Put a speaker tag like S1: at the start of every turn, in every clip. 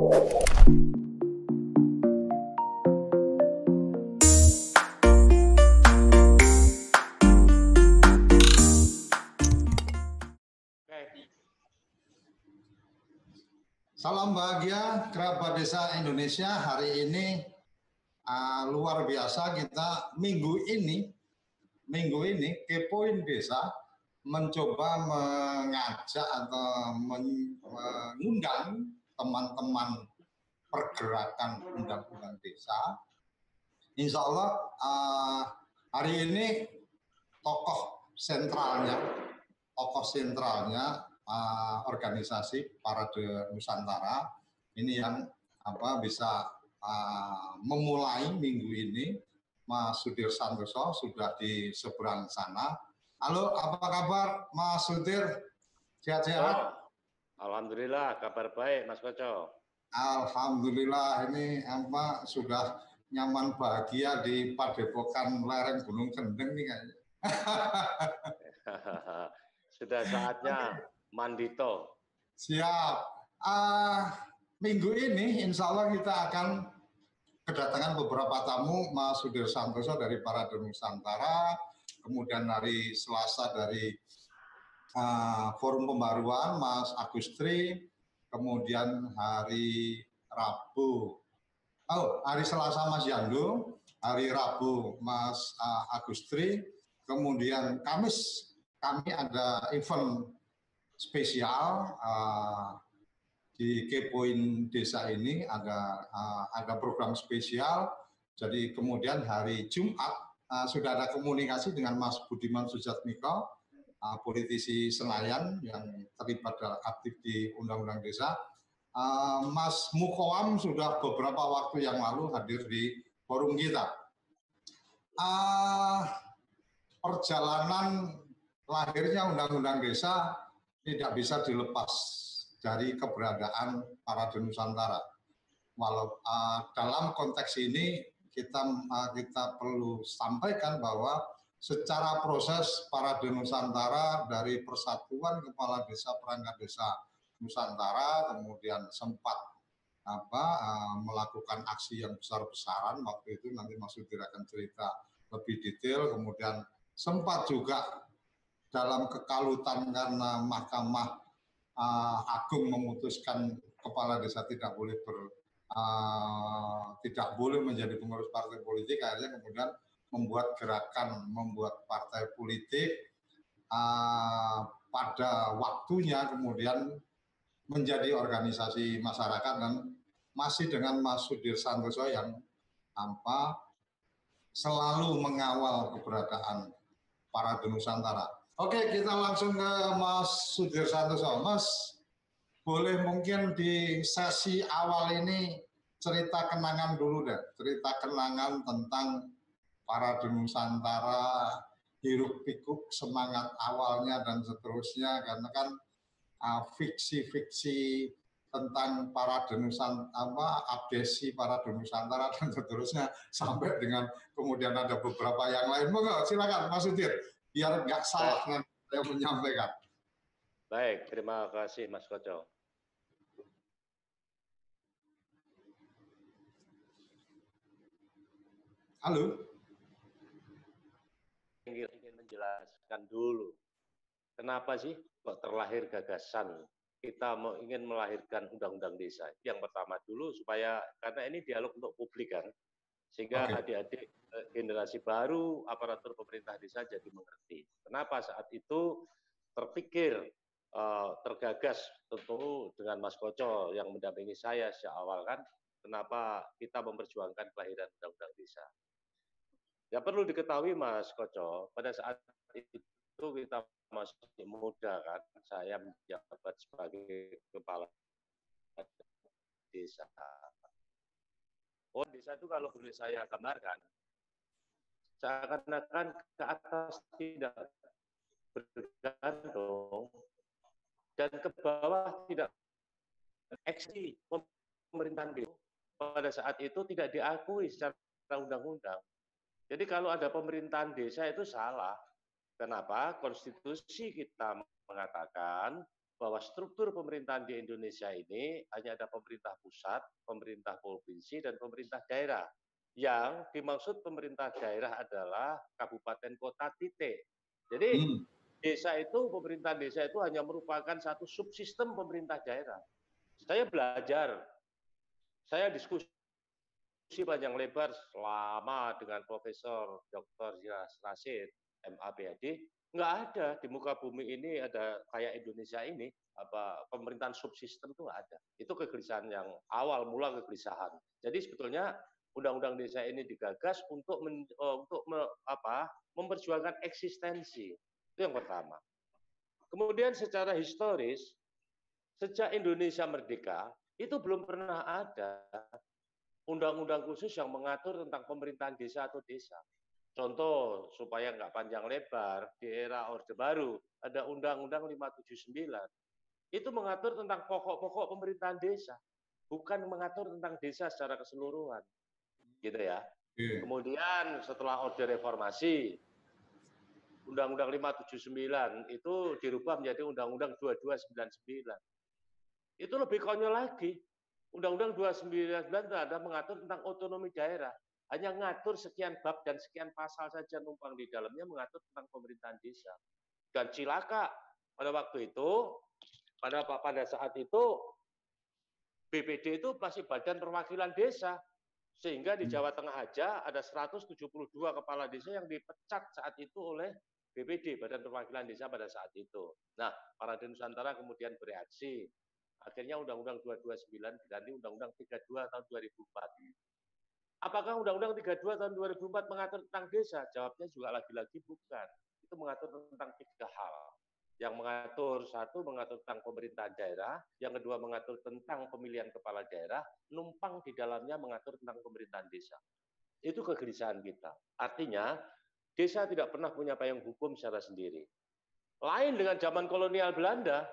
S1: Salam bahagia kerabat desa Indonesia. Hari ini uh, luar biasa kita minggu ini minggu ini kepoin desa mencoba mengajak atau mengundang teman-teman pergerakan undang-undang desa. Insya Allah uh, hari ini tokoh sentralnya, tokoh sentralnya uh, organisasi Parade Nusantara ini yang apa bisa uh, memulai minggu ini Mas Sudir Santoso sudah di seberang sana. Halo, apa kabar Mas Sudir? Sehat-sehat?
S2: Alhamdulillah, kabar baik Mas Koco.
S1: Alhamdulillah ini apa sudah nyaman bahagia di Padepokan lereng Gunung Kendeng nih kayaknya.
S2: sudah saatnya Mandito.
S1: Siap. Uh, minggu ini insya Allah kita akan kedatangan beberapa tamu Mas Sudir Santoso dari Parade Nusantara, kemudian hari Selasa dari uh, Forum Pembaruan Mas Agustri, kemudian hari Rabu, oh hari Selasa Mas Yando, hari Rabu Mas uh, Agustri, kemudian Kamis kami ada event spesial uh, di Kepoin Desa ini ada uh, ada program spesial. Jadi kemudian hari Jumat uh, sudah ada komunikasi dengan Mas Budiman Sujatmiko, uh, politisi Senayan yang terlibat aktif di Undang-Undang Desa. Uh, Mas Mukoam sudah beberapa waktu yang lalu hadir di forum kita. Uh, perjalanan lahirnya Undang-Undang Desa tidak bisa dilepas dari keberadaan para Nusantara. Walau uh, dalam konteks ini kita uh, kita perlu sampaikan bahwa secara proses para Nusantara dari Persatuan Kepala Desa Perangkat Desa Nusantara kemudian sempat apa uh, melakukan aksi yang besar-besaran waktu itu nanti Mas Sudir akan cerita lebih detail kemudian sempat juga dalam kekalutan karena Mahkamah uh, Agung memutuskan kepala desa tidak boleh ber uh, tidak boleh menjadi pengurus partai politik akhirnya kemudian membuat gerakan membuat partai politik uh, pada waktunya kemudian menjadi organisasi masyarakat dan masih dengan Mas Sudir Santoso yang apa selalu mengawal keberadaan para Nusantara Oke, kita langsung ke Mas Sudir Santoso. Mas, boleh mungkin di sesi awal ini cerita kenangan dulu deh. Cerita kenangan tentang para Nusantara, hiruk pikuk semangat awalnya dan seterusnya. Karena kan uh, fiksi-fiksi tentang para denusan apa abdesi para denusantara dan seterusnya sampai dengan kemudian ada beberapa yang lain. Monggo silakan Mas Sudir biar nggak salah dengan saya menyampaikan.
S2: Baik, terima kasih Mas Koco.
S1: Halo.
S2: Ingin, menjelaskan dulu, kenapa sih kok terlahir gagasan kita mau ingin melahirkan undang-undang desa. Yang pertama dulu supaya karena ini dialog untuk publik kan, sehingga adik-adik okay. generasi baru aparatur pemerintah desa jadi mengerti. Kenapa saat itu terpikir uh, tergagas tentu dengan Mas Koco yang mendampingi saya sejak awal kan, kenapa kita memperjuangkan kelahiran undang-undang desa. Ya perlu diketahui Mas Koco, pada saat itu kita masih muda kan, saya menjabat sebagai kepala desa. Oh, desa itu kalau boleh saya gambarkan, seakan-akan ke atas tidak bergantung dan ke bawah tidak eksi pemerintahan itu pada saat itu tidak diakui secara undang-undang. Jadi kalau ada pemerintahan desa itu salah. Kenapa? Konstitusi kita mengatakan bahwa struktur pemerintahan di Indonesia ini hanya ada pemerintah pusat, pemerintah provinsi, dan pemerintah daerah. Yang dimaksud pemerintah daerah adalah kabupaten kota titik. Jadi hmm. desa itu, pemerintahan desa itu hanya merupakan satu subsistem pemerintah daerah. Saya belajar, saya diskusi panjang lebar selama dengan Profesor Dr. Jiras Rasid, MAPAD, nggak ada di muka bumi ini ada kayak Indonesia ini apa pemerintahan subsistem itu ada. Itu kegelisahan yang awal mula kegelisahan. Jadi sebetulnya undang-undang desa ini digagas untuk men, uh, untuk me, apa memperjuangkan eksistensi. Itu yang pertama. Kemudian secara historis sejak Indonesia merdeka itu belum pernah ada undang-undang khusus yang mengatur tentang pemerintahan desa atau desa Contoh supaya nggak panjang lebar di era Orde Baru ada Undang-Undang 579 itu mengatur tentang pokok-pokok pemerintahan desa, bukan mengatur tentang desa secara keseluruhan, gitu ya. Yeah. Kemudian setelah Orde Reformasi Undang-Undang 579 itu dirubah menjadi Undang-Undang 2299. Itu lebih konyol lagi. Undang-Undang 299 itu ada mengatur tentang otonomi daerah hanya ngatur sekian bab dan sekian pasal saja numpang di dalamnya mengatur tentang pemerintahan desa. Dan cilaka pada waktu itu, pada pada saat itu BPD itu masih Badan Perwakilan Desa. Sehingga di hmm. Jawa Tengah aja ada 172 kepala desa yang dipecat saat itu oleh BPD, Badan Perwakilan Desa pada saat itu. Nah, para Nusantara kemudian bereaksi. Akhirnya Undang-Undang 229 diganti Undang-Undang 32 tahun 2004. Apakah Undang-Undang 32 tahun 2004 mengatur tentang desa? Jawabnya juga lagi-lagi bukan. Itu mengatur tentang tiga hal. Yang mengatur satu mengatur tentang pemerintahan daerah, yang kedua mengatur tentang pemilihan kepala daerah, numpang di dalamnya mengatur tentang pemerintahan desa. Itu kegelisahan kita. Artinya, desa tidak pernah punya payung hukum secara sendiri. Lain dengan zaman kolonial Belanda,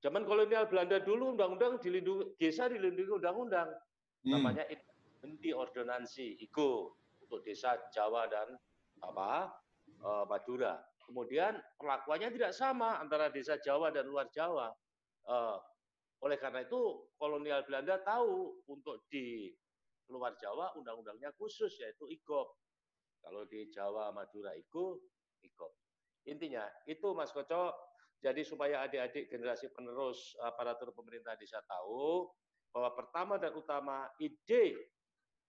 S2: zaman kolonial Belanda dulu undang-undang dilindungi desa dilindungi undang-undang. Hmm. Namanya henti ordonansi IGO untuk desa Jawa dan apa uh, Madura. Kemudian perlakuannya tidak sama antara desa Jawa dan luar Jawa. Uh, oleh karena itu kolonial Belanda tahu untuk di luar Jawa undang-undangnya khusus yaitu IGOP. Kalau di Jawa Madura IGO, IGOP. Intinya itu Mas Koco, jadi supaya adik-adik generasi penerus aparatur pemerintah desa tahu bahwa pertama dan utama ide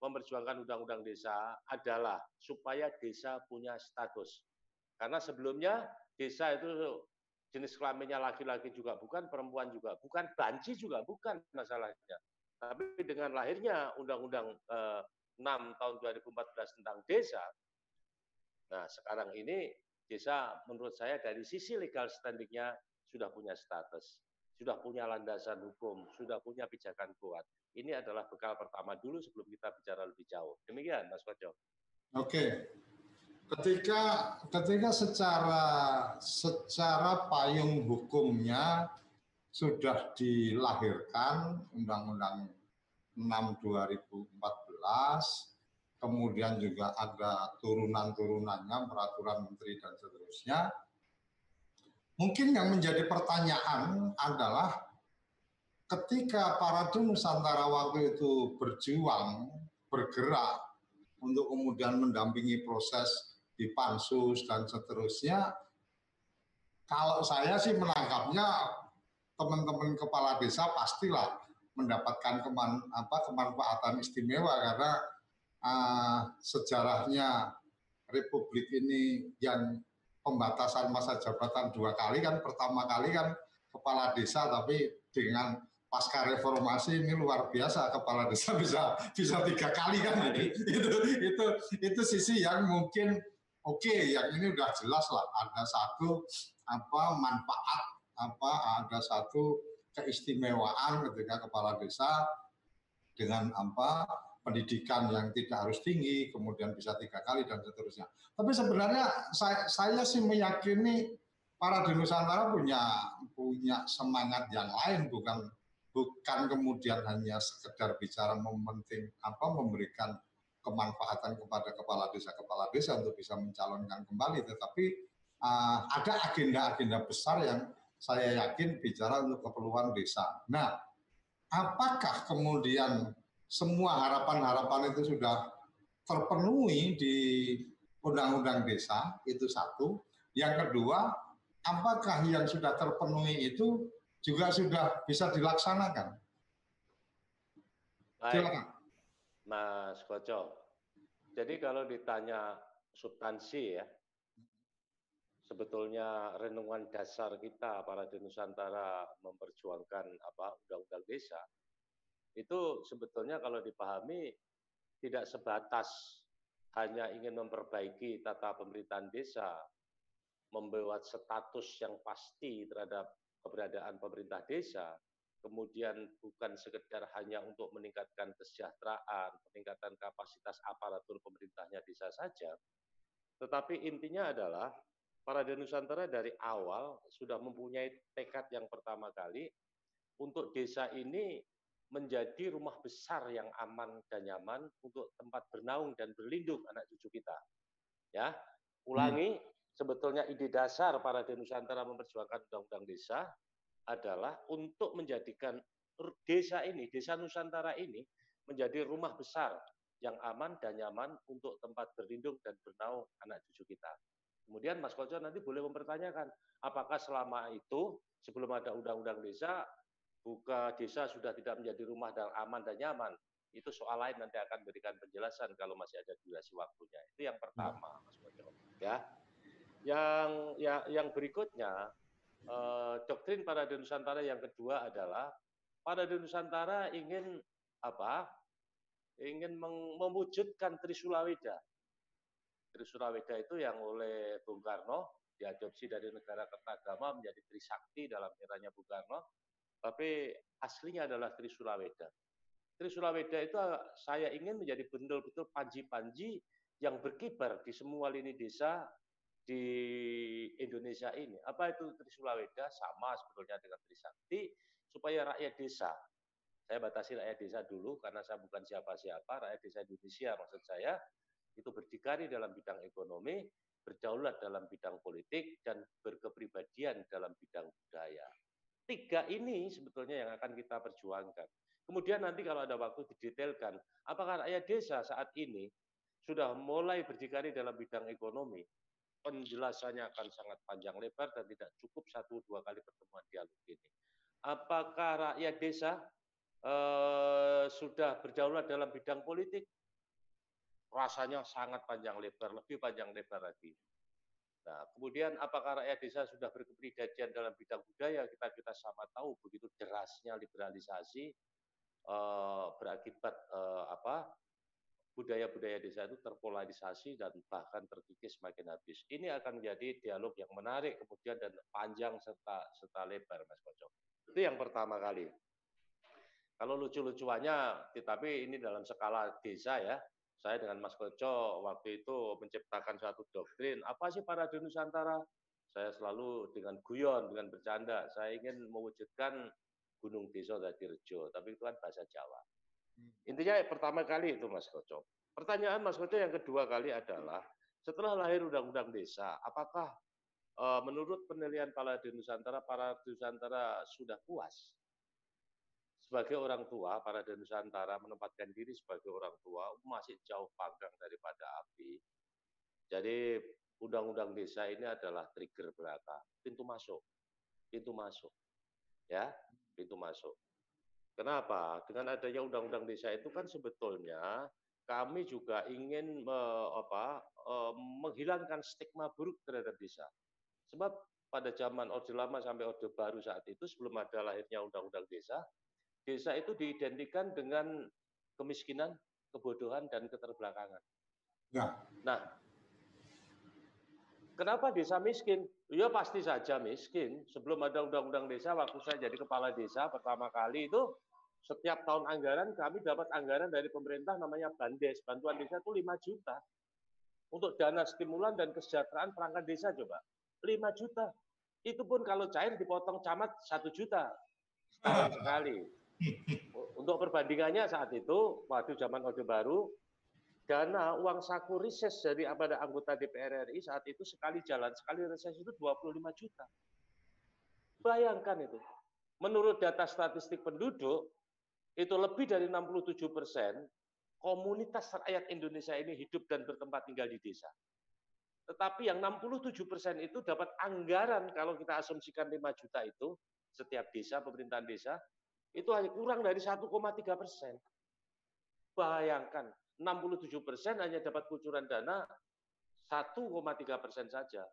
S2: memperjuangkan undang-undang desa adalah supaya desa punya status. Karena sebelumnya desa itu jenis kelaminnya laki-laki juga bukan, perempuan juga bukan, banci juga bukan masalahnya. Tapi dengan lahirnya Undang-Undang eh, 6 tahun 2014 tentang desa, nah sekarang ini desa menurut saya dari sisi legal standingnya sudah punya status, sudah punya landasan hukum, sudah punya pijakan kuat. Ini adalah bekal pertama dulu sebelum kita bicara lebih jauh. Demikian, Mas Kojo.
S1: Oke. Ketika ketika secara secara payung hukumnya sudah dilahirkan Undang-Undang 6 2014, kemudian juga ada turunan-turunannya, peraturan menteri dan seterusnya. Mungkin yang menjadi pertanyaan adalah ketika para Nusantara waktu itu berjuang, bergerak untuk kemudian mendampingi proses di pansus dan seterusnya, kalau saya sih menangkapnya teman-teman kepala desa pastilah mendapatkan keman, apa, kemanfaatan istimewa karena uh, sejarahnya Republik ini yang pembatasan masa jabatan dua kali kan pertama kali kan kepala desa tapi dengan pasca reformasi ini luar biasa kepala desa bisa bisa tiga kali kan. Itu itu itu, itu sisi yang mungkin oke okay, yang ini udah jelas lah. Ada satu apa manfaat apa ada satu keistimewaan ketika kepala desa dengan apa pendidikan yang tidak harus tinggi kemudian bisa tiga kali dan seterusnya tapi sebenarnya saya, saya sih meyakini para di Nusantara punya punya semangat yang lain bukan bukan kemudian hanya sekedar bicara mementing apa memberikan kemanfaatan kepada kepala desa kepala desa untuk bisa mencalonkan kembali tetapi uh, ada agenda-agenda besar yang saya yakin bicara untuk keperluan desa. Nah, apakah kemudian semua harapan-harapan itu sudah terpenuhi di undang-undang desa? Itu satu. Yang kedua, apakah yang sudah terpenuhi itu juga sudah bisa dilaksanakan?
S2: Baik. Silakan. Mas Koco. Jadi kalau ditanya substansi ya, sebetulnya renungan dasar kita para di Nusantara memperjuangkan apa undang-undang desa itu sebetulnya kalau dipahami tidak sebatas hanya ingin memperbaiki tata pemerintahan desa, membuat status yang pasti terhadap keberadaan pemerintah desa, kemudian bukan sekedar hanya untuk meningkatkan kesejahteraan, peningkatan kapasitas aparatur pemerintahnya desa saja, tetapi intinya adalah para Nusantara dari awal sudah mempunyai tekad yang pertama kali untuk desa ini menjadi rumah besar yang aman dan nyaman untuk tempat bernaung dan berlindung anak cucu kita. Ya, ulangi, hmm. sebetulnya ide dasar para Nusantara memperjuangkan undang-undang desa adalah untuk menjadikan desa ini, desa Nusantara ini menjadi rumah besar yang aman dan nyaman untuk tempat berlindung dan bernaung anak cucu kita. Kemudian Mas Koco nanti boleh mempertanyakan, apakah selama itu sebelum ada undang-undang desa, buka desa sudah tidak menjadi rumah dan aman dan nyaman. Itu soal lain nanti akan berikan penjelasan kalau masih ada durasi waktunya. Itu yang pertama, Mas Koco. Ya. Yang yang, yang berikutnya eh, doktrin para Nusantara yang kedua adalah para Nusantara ingin apa? Ingin mewujudkan Trisulaweda Trisulaweda itu yang oleh Bung Karno diadopsi dari negara kertagama menjadi Trisakti dalam eranya Bung Karno, tapi aslinya adalah Trisulaweda. Trisulaweda itu saya ingin menjadi betul-betul panji-panji yang berkibar di semua lini desa di Indonesia ini. Apa itu Trisulaweda? Sama sebetulnya dengan Trisakti, supaya rakyat desa, saya batasi rakyat desa dulu karena saya bukan siapa-siapa, rakyat desa Indonesia maksud saya, itu berdikari dalam bidang ekonomi, berdaulat dalam bidang politik, dan berkepribadian dalam bidang budaya. Tiga ini sebetulnya yang akan kita perjuangkan. Kemudian nanti kalau ada waktu didetailkan, apakah rakyat desa saat ini sudah mulai berdikari dalam bidang ekonomi, penjelasannya akan sangat panjang lebar dan tidak cukup satu dua kali pertemuan dialog ini. Apakah rakyat desa eh, sudah berdaulat dalam bidang politik? rasanya sangat panjang lebar, lebih panjang lebar lagi. Nah, kemudian apakah rakyat desa sudah berkepribadian dalam bidang budaya? Kita kita sama tahu begitu derasnya liberalisasi eh, berakibat eh, apa budaya-budaya desa itu terpolarisasi dan bahkan terkikis semakin habis. Ini akan menjadi dialog yang menarik kemudian dan panjang serta serta lebar, Mas Koco. Itu yang pertama kali. Kalau lucu-lucuannya, tetapi ini dalam skala desa ya, saya dengan Mas Koco waktu itu menciptakan suatu doktrin, apa sih para di Nusantara? Saya selalu dengan guyon, dengan bercanda, saya ingin mewujudkan Gunung Desa Dadi Rejo, tapi itu kan bahasa Jawa. Hmm. Intinya pertama kali itu Mas Koco. Pertanyaan Mas Koco yang kedua kali adalah, setelah lahir Undang-Undang Desa, apakah e, menurut penilaian para di Nusantara, para di Nusantara sudah puas sebagai orang tua, para Nusantara menempatkan diri sebagai orang tua masih jauh panggang daripada api. Jadi undang-undang desa ini adalah trigger belaka, pintu masuk, pintu masuk, ya, pintu masuk. Kenapa? Dengan adanya undang-undang desa itu kan sebetulnya kami juga ingin me, apa, e, menghilangkan stigma buruk terhadap desa. Sebab pada zaman Orde Lama sampai Orde Baru saat itu sebelum ada lahirnya undang-undang desa, desa itu diidentikan dengan kemiskinan, kebodohan, dan keterbelakangan. Ya. Nah, kenapa desa miskin? Ya pasti saja miskin. Sebelum ada undang-undang desa, waktu saya jadi kepala desa pertama kali itu, setiap tahun anggaran kami dapat anggaran dari pemerintah namanya Bandes. Bantuan desa itu 5 juta. Untuk dana stimulan dan kesejahteraan perangkat desa coba. 5 juta. Itu pun kalau cair dipotong camat 1 juta. Setahun sekali. Untuk perbandingannya saat itu, waktu zaman Orde Baru, dana uang saku riset dari pada anggota DPR RI saat itu sekali jalan, sekali reses itu 25 juta. Bayangkan itu. Menurut data statistik penduduk, itu lebih dari 67 persen komunitas rakyat Indonesia ini hidup dan bertempat tinggal di desa. Tetapi yang 67 persen itu dapat anggaran kalau kita asumsikan 5 juta itu setiap desa, pemerintahan desa, itu hanya kurang dari 1,3 persen. Bayangkan, 67 persen hanya dapat kucuran dana 1,3 persen saja.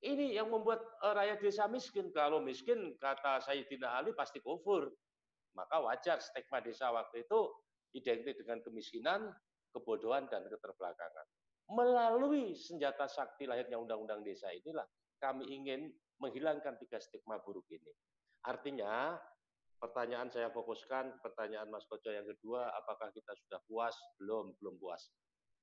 S2: Ini yang membuat uh, rakyat desa miskin. Kalau miskin, kata Sayyidina Ali pasti kufur. Maka wajar stigma desa waktu itu identik dengan kemiskinan, kebodohan, dan keterbelakangan. Melalui senjata sakti lahirnya Undang-Undang Desa inilah kami ingin menghilangkan tiga stigma buruk ini. Artinya, pertanyaan saya fokuskan, pertanyaan Mas Koco yang kedua, apakah kita sudah puas? Belum, belum puas.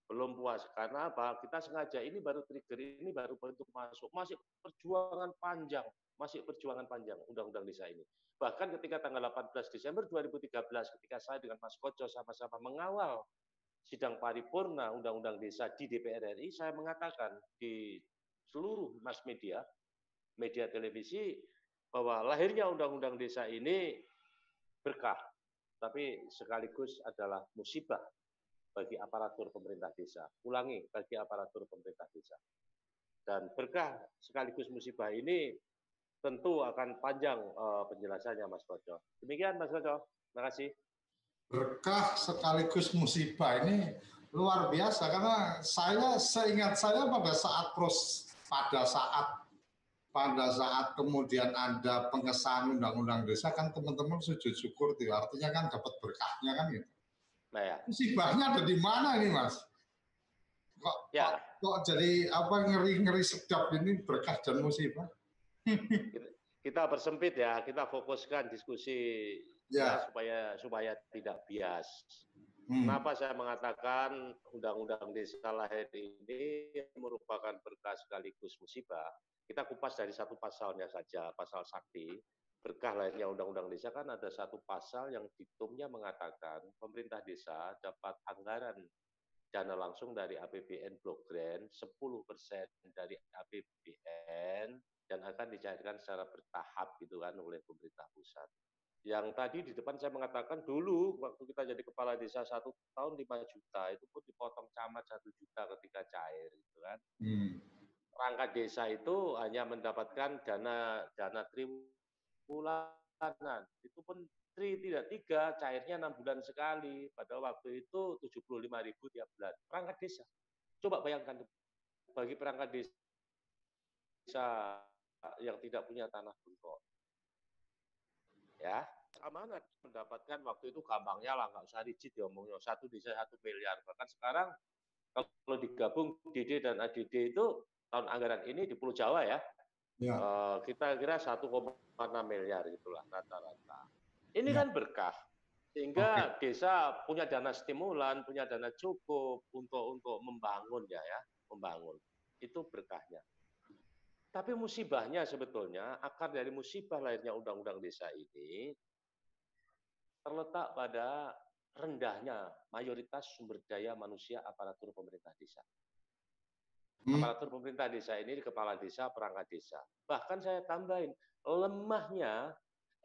S2: Belum puas karena apa? Kita sengaja ini baru trigger ini baru bentuk masuk. Masih perjuangan panjang masih perjuangan panjang undang-undang desa ini. Bahkan ketika tanggal 18 Desember 2013 ketika saya dengan Mas Koco sama-sama mengawal sidang paripurna undang-undang desa di DPR RI saya mengatakan di seluruh mass media media televisi bahwa lahirnya undang-undang desa ini berkah tapi sekaligus adalah musibah bagi aparatur pemerintah desa. Ulangi, bagi aparatur pemerintah desa. Dan berkah sekaligus musibah ini tentu akan panjang uh, penjelasannya Mas Koco. Demikian Mas Koco, terima kasih.
S1: Berkah sekaligus musibah ini luar biasa karena saya seingat saya pada saat pros pada saat pada saat kemudian ada pengesahan undang-undang desa kan teman-teman sujud syukur tuh artinya kan dapat berkahnya kan gitu. Nah, ya. Musibahnya ada di mana ini, Mas? Kok, ya. kok, kok jadi apa ngeri-ngeri sedap ini berkah dan musibah?
S2: kita, kita bersempit ya, kita fokuskan diskusi ya. ya supaya supaya tidak bias. Hmm. Kenapa saya mengatakan undang-undang desa lahir ini merupakan berkah sekaligus musibah? Kita kupas dari satu pasalnya saja, pasal sakti berkah lahirnya undang-undang desa kan ada satu pasal yang diktumnya mengatakan pemerintah desa dapat anggaran dana langsung dari APBN Block Grant 10% dari APBN dan akan dicairkan secara bertahap gitu kan oleh pemerintah pusat. Yang tadi di depan saya mengatakan dulu waktu kita jadi kepala desa satu tahun 5 juta itu pun dipotong camat satu juta ketika cair gitu kan. Hmm. Perangkat desa itu hanya mendapatkan dana dana triwulan bulanan. Itu pun tri tidak tiga, cairnya enam bulan sekali. Pada waktu itu 75 ribu tiap bulan. Perangkat desa. Coba bayangkan bagi perangkat desa yang tidak punya tanah bengkok. Ya, amanat mendapatkan waktu itu gampangnya lah, nggak usah rigid ya omongnya. Satu desa satu miliar. Bahkan sekarang kalau digabung DD dan ADD itu tahun anggaran ini di Pulau Jawa ya, ya. Uh, kita kira 1,6 miliar itulah rata-rata. Ini ya. kan berkah sehingga okay. desa punya dana stimulan, punya dana cukup untuk untuk membangun ya ya, membangun. Itu berkahnya. Tapi musibahnya sebetulnya akar dari musibah lahirnya undang-undang desa ini terletak pada rendahnya mayoritas sumber daya manusia aparatur pemerintah desa. Hmm. Aparatur pemerintah desa ini kepala desa, perangkat desa. Bahkan saya tambahin, lemahnya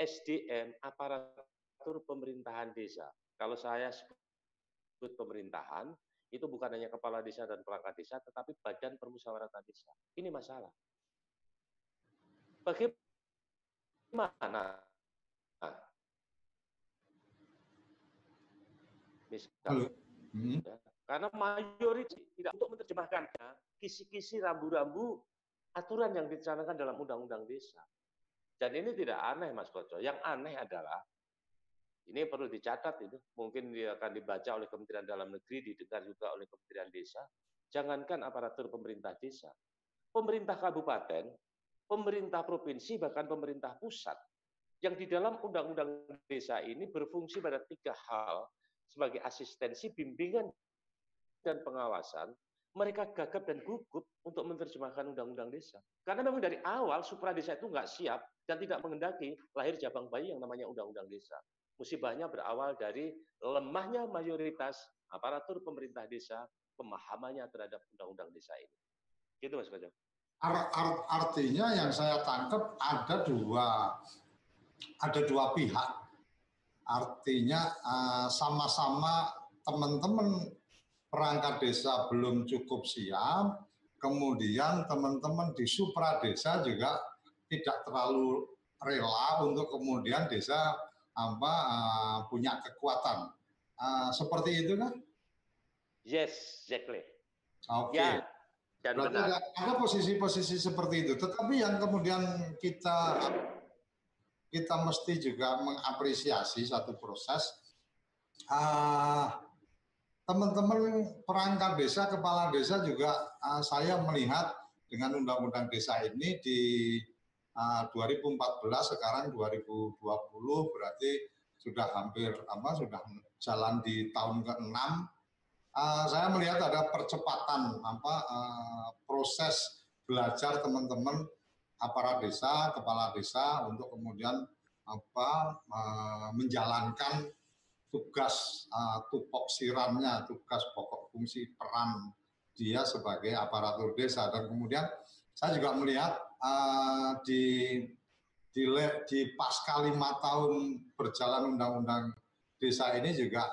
S2: SDM aparatur pemerintahan desa. Kalau saya sebut pemerintahan, itu bukan hanya kepala desa dan perangkat desa, tetapi badan permusyawaratan desa. Ini masalah. Bagaimana? Nah, misalnya, hmm. ya, karena mayoritas tidak untuk menerjemahkan kisi-kisi rambu-rambu aturan yang dicanangkan dalam undang-undang desa. Dan ini tidak aneh Mas Koco. Yang aneh adalah ini perlu dicatat itu, mungkin akan dibaca oleh Kementerian Dalam Negeri, didengar juga oleh Kementerian Desa. Jangankan aparatur pemerintah desa, pemerintah kabupaten, pemerintah provinsi, bahkan pemerintah pusat, yang di dalam undang-undang desa ini berfungsi pada tiga hal sebagai asistensi, bimbingan, dan pengawasan, mereka gagap dan gugup untuk menerjemahkan undang-undang desa. Karena memang dari awal supra desa itu nggak siap dan tidak mengendaki lahir jabang bayi yang namanya undang-undang desa. Musibahnya berawal dari lemahnya mayoritas aparatur pemerintah desa pemahamannya terhadap undang-undang desa ini. Gitu Mas Kojo.
S1: art, art, artinya yang saya tangkap ada dua ada dua pihak. Artinya eh, sama-sama teman-teman perangkat desa belum cukup siap, kemudian teman-teman di supra desa juga tidak terlalu rela untuk kemudian desa apa uh, punya kekuatan. Uh, seperti itu kan?
S2: Yes, exactly.
S1: Oke. Okay. Ya, dan Berarti benar. ada posisi-posisi seperti itu. Tetapi yang kemudian kita kita mesti juga mengapresiasi satu proses. Uh, teman-teman perangkat desa, kepala desa juga uh, saya melihat dengan undang-undang desa ini di uh, 2014 sekarang 2020 berarti sudah hampir apa sudah jalan di tahun ke-6 uh, saya melihat ada percepatan apa uh, proses belajar teman-teman aparat desa, kepala desa untuk kemudian apa menjalankan tugas uh, tupoksirannya, tugas pokok fungsi peran dia sebagai aparatur desa dan kemudian saya juga melihat uh, di di, di pasca lima tahun berjalan undang-undang desa ini juga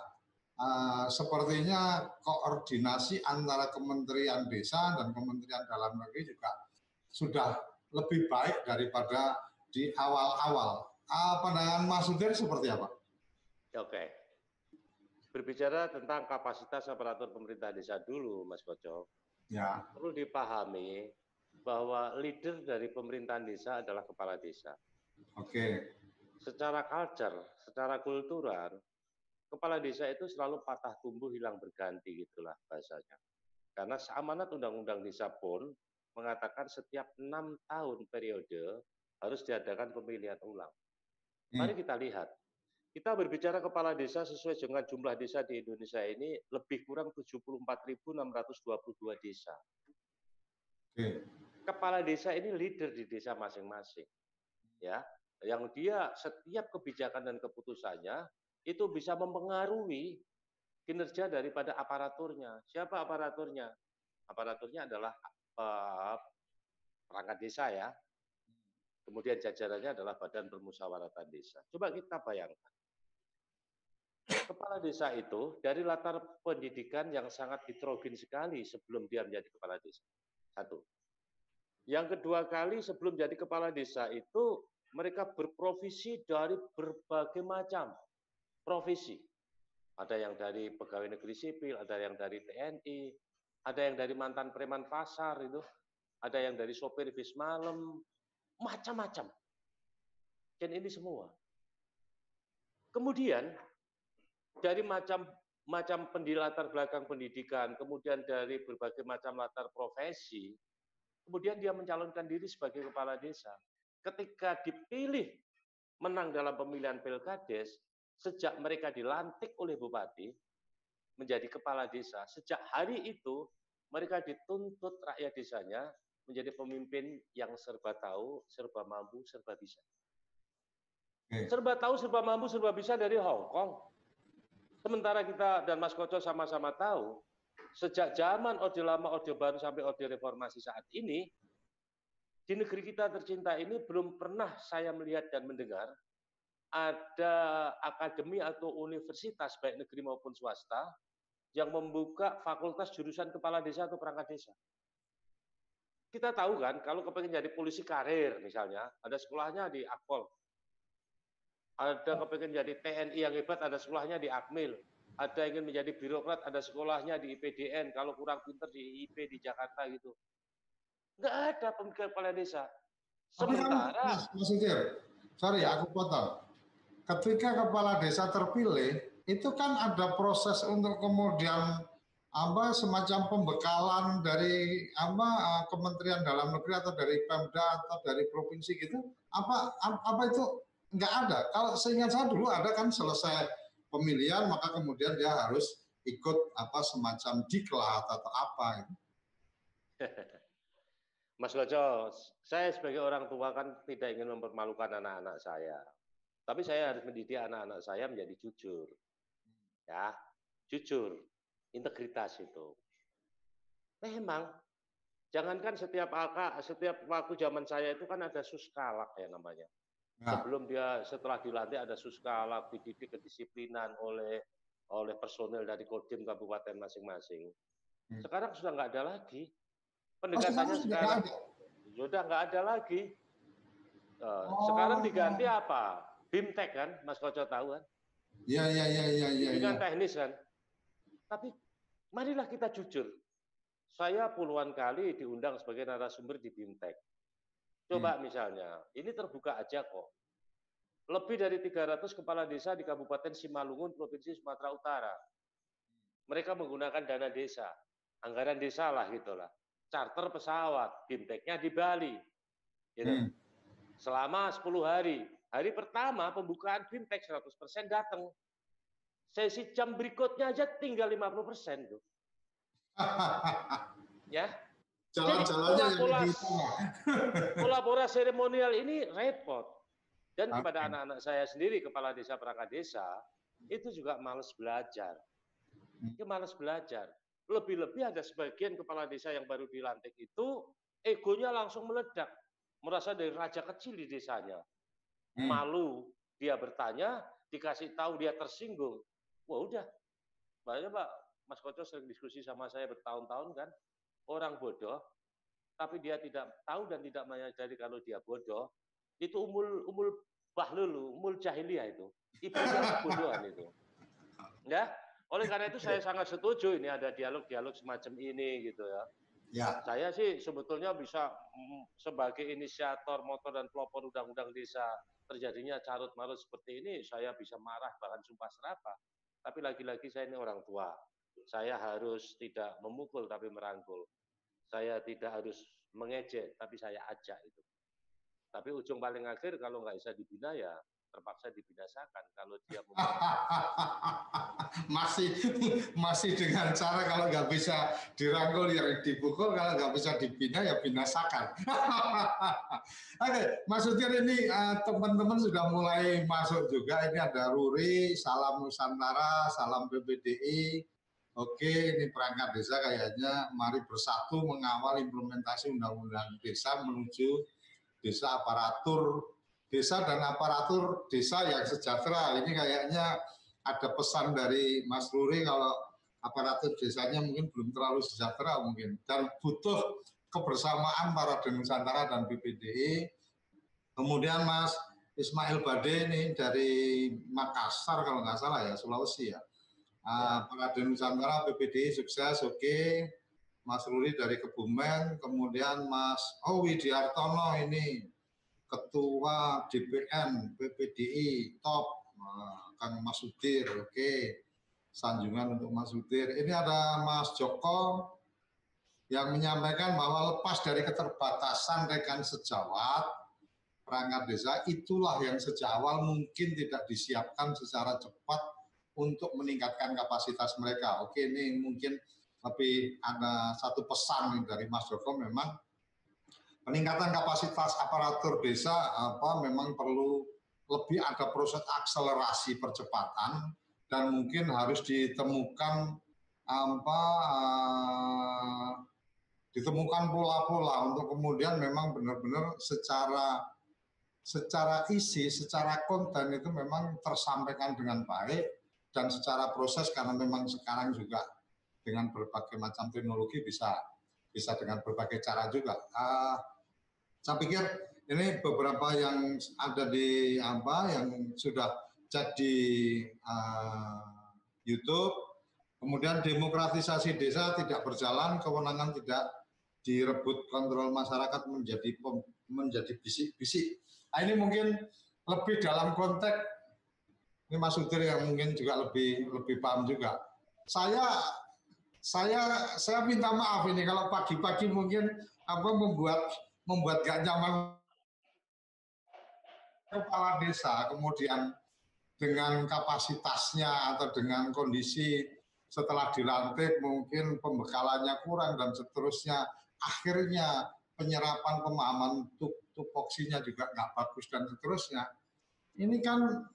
S1: uh, sepertinya koordinasi antara Kementerian Desa dan Kementerian Dalam Negeri juga sudah lebih baik daripada di awal-awal. Uh, pandangan Mas Sudir seperti apa?
S2: Oke. Berbicara tentang kapasitas aparatur pemerintah desa dulu, Mas Koco. Ya. Perlu dipahami bahwa leader dari pemerintahan desa adalah kepala desa.
S1: Oke.
S2: Secara culture, secara kultural, kepala desa itu selalu patah tumbuh hilang berganti gitulah bahasanya. Karena seamanat undang-undang desa pun mengatakan setiap enam tahun periode harus diadakan pemilihan ulang. Mari hmm. kita lihat. Kita berbicara kepala desa sesuai dengan jumlah desa di Indonesia ini lebih kurang 74.622 desa. Oke. Kepala desa ini leader di desa masing-masing. Ya, yang dia setiap kebijakan dan keputusannya itu bisa mempengaruhi kinerja daripada aparaturnya. Siapa aparaturnya? Aparaturnya adalah uh, perangkat desa ya. Kemudian jajarannya adalah Badan Permusyawaratan Desa. Coba kita bayangkan. Kepala desa itu dari latar pendidikan yang sangat heterogen sekali sebelum dia menjadi kepala desa. Satu. Yang kedua kali sebelum jadi kepala desa itu mereka berprofesi dari berbagai macam profesi. Ada yang dari pegawai negeri sipil, ada yang dari TNI, ada yang dari mantan preman pasar itu, ada yang dari sopir bis malam, macam-macam. Dan ini semua. Kemudian dari macam macam pendilatar belakang pendidikan, kemudian dari berbagai macam latar profesi, kemudian dia mencalonkan diri sebagai kepala desa. Ketika dipilih menang dalam pemilihan pilkades, sejak mereka dilantik oleh bupati menjadi kepala desa, sejak hari itu mereka dituntut rakyat desanya menjadi pemimpin yang serba tahu, serba mampu, serba bisa. Serba tahu, serba mampu, serba bisa dari Hong Kong. Sementara kita dan Mas Koco sama-sama tahu, sejak zaman Orde Lama, Orde Baru sampai Orde Reformasi saat ini, di negeri kita tercinta ini belum pernah saya melihat dan mendengar ada akademi atau universitas baik negeri maupun swasta yang membuka fakultas jurusan kepala desa atau perangkat desa. Kita tahu kan, kalau kepengen jadi polisi karir misalnya, ada sekolahnya di Akpol. Ada kepengen jadi TNI yang hebat, ada sekolahnya di Akmil. Ada ingin menjadi birokrat, ada sekolahnya di IPDN. Kalau kurang pinter di IP di Jakarta gitu. Enggak ada pemikiran kepala desa.
S1: Kan, Sementara... Mas, Mas sorry aku potong ketika kepala desa terpilih itu kan ada proses untuk kemudian apa semacam pembekalan dari apa eh, Kementerian Dalam Negeri atau dari Pemda atau dari provinsi gitu apa apa itu nggak ada kalau seingat saya dulu ada kan selesai pemilihan maka kemudian dia harus ikut apa semacam diklat atau apa.
S2: Mas Lojo, saya sebagai orang tua kan tidak ingin mempermalukan anak-anak saya. Tapi saya harus mendidik anak-anak saya menjadi jujur. Ya, jujur, integritas itu. Memang Jangankan setiap AK, setiap waktu zaman saya itu kan ada suskalak ya namanya. Nah. Sebelum dia setelah dilantik ada suskalak, dididik kedisiplinan oleh oleh personel dari Kodim kabupaten masing-masing. Hmm. Sekarang sudah nggak ada lagi. Pendekatannya oh, sekarang sudah nggak ada lagi. Uh, oh. Sekarang diganti apa? Bimtek kan, Mas Koco tahu kan?
S1: Iya, iya, iya, iya. Ya,
S2: kan ya. teknis kan. Tapi marilah kita jujur. Saya puluhan kali diundang sebagai narasumber di Bimtek. Coba hmm. misalnya, ini terbuka aja kok. Lebih dari 300 kepala desa di Kabupaten Simalungun, Provinsi Sumatera Utara. Mereka menggunakan dana desa, anggaran desa lah gitulah. Charter pesawat, bimteknya di Bali. Gitu. Hmm. Selama 10 hari. Hari pertama pembukaan bimtek 100% datang. Sesi jam berikutnya aja tinggal 50% tuh. ya.
S1: Jalan-jalannya
S2: pola, pola, pola seremonial ini repot. Dan kepada anak-anak saya sendiri, kepala desa perangkat desa, itu juga males belajar. Hmm. Itu males belajar. Lebih-lebih ada sebagian kepala desa yang baru dilantik itu, egonya langsung meledak. Merasa dari raja kecil di desanya. Hmm. Malu, dia bertanya, dikasih tahu dia tersinggung. Wah udah, banyak Pak, Mas Koco sering diskusi sama saya bertahun-tahun kan, orang bodoh, tapi dia tidak tahu dan tidak menyadari kalau dia bodoh, itu umul umul bahlul, umul jahiliyah itu. Ibadah kebodohan itu. Ya, oleh karena itu saya sangat setuju ini ada dialog-dialog semacam ini gitu ya. Ya. Saya sih sebetulnya bisa mm, sebagai inisiator motor dan pelopor undang-undang desa terjadinya carut marut seperti ini, saya bisa marah bahkan sumpah serapa. Tapi lagi-lagi saya ini orang tua. Saya harus tidak memukul tapi merangkul. Saya tidak harus mengejek tapi saya ajak itu. Tapi ujung paling akhir kalau nggak bisa dibina ya terpaksa dibinasakan kalau dia
S1: masih masih dengan cara kalau nggak bisa dirangkul ya dipukul kalau nggak bisa dibina ya binasakan. Oke, Mas Utir ini uh, teman-teman sudah mulai masuk juga. Ini ada Ruri, salam Nusantara, salam PBDI. Oke, ini perangkat desa kayaknya mari bersatu mengawal implementasi undang-undang desa menuju desa aparatur desa dan aparatur desa yang sejahtera. Ini kayaknya ada pesan dari Mas Ruri kalau aparatur desanya mungkin belum terlalu sejahtera mungkin dan butuh kebersamaan para Nusantara dan BPDI. Kemudian Mas Ismail Bade ini dari Makassar kalau nggak salah ya Sulawesi ya. Uh, Nusantara BPDI sukses oke. Okay. Mas Ruri dari Kebumen, kemudian Mas Oh Widiartono ini Ketua DPN PPDI top, nah, Kang Mas Udir, oke. Okay. Sanjungan untuk Mas Udir. Ini ada Mas Joko yang menyampaikan bahwa lepas dari keterbatasan rekan sejawat, perangkat desa itulah yang sejak awal mungkin tidak disiapkan secara cepat untuk meningkatkan kapasitas mereka. Oke, ini mungkin tapi ada satu pesan dari Mas Joko memang peningkatan kapasitas aparatur desa apa memang perlu lebih ada proses akselerasi percepatan dan mungkin harus ditemukan apa uh, ditemukan pola-pola untuk kemudian memang benar-benar secara secara isi, secara konten itu memang tersampaikan dengan baik dan secara proses karena memang sekarang juga dengan berbagai macam teknologi bisa bisa dengan berbagai cara juga. Uh, saya pikir ini beberapa yang ada di apa yang sudah jadi uh, YouTube. Kemudian demokratisasi desa tidak berjalan, kewenangan tidak direbut kontrol masyarakat menjadi menjadi bisik-bisik. Nah, ini mungkin lebih dalam konteks ini Mas Udir yang mungkin juga lebih lebih paham juga. Saya saya saya minta maaf ini kalau pagi-pagi mungkin apa membuat membuat gak nyaman kepala desa kemudian dengan kapasitasnya atau dengan kondisi setelah dilantik mungkin pembekalannya kurang dan seterusnya akhirnya penyerapan pemahaman tupoksinya juga nggak bagus dan seterusnya ini kan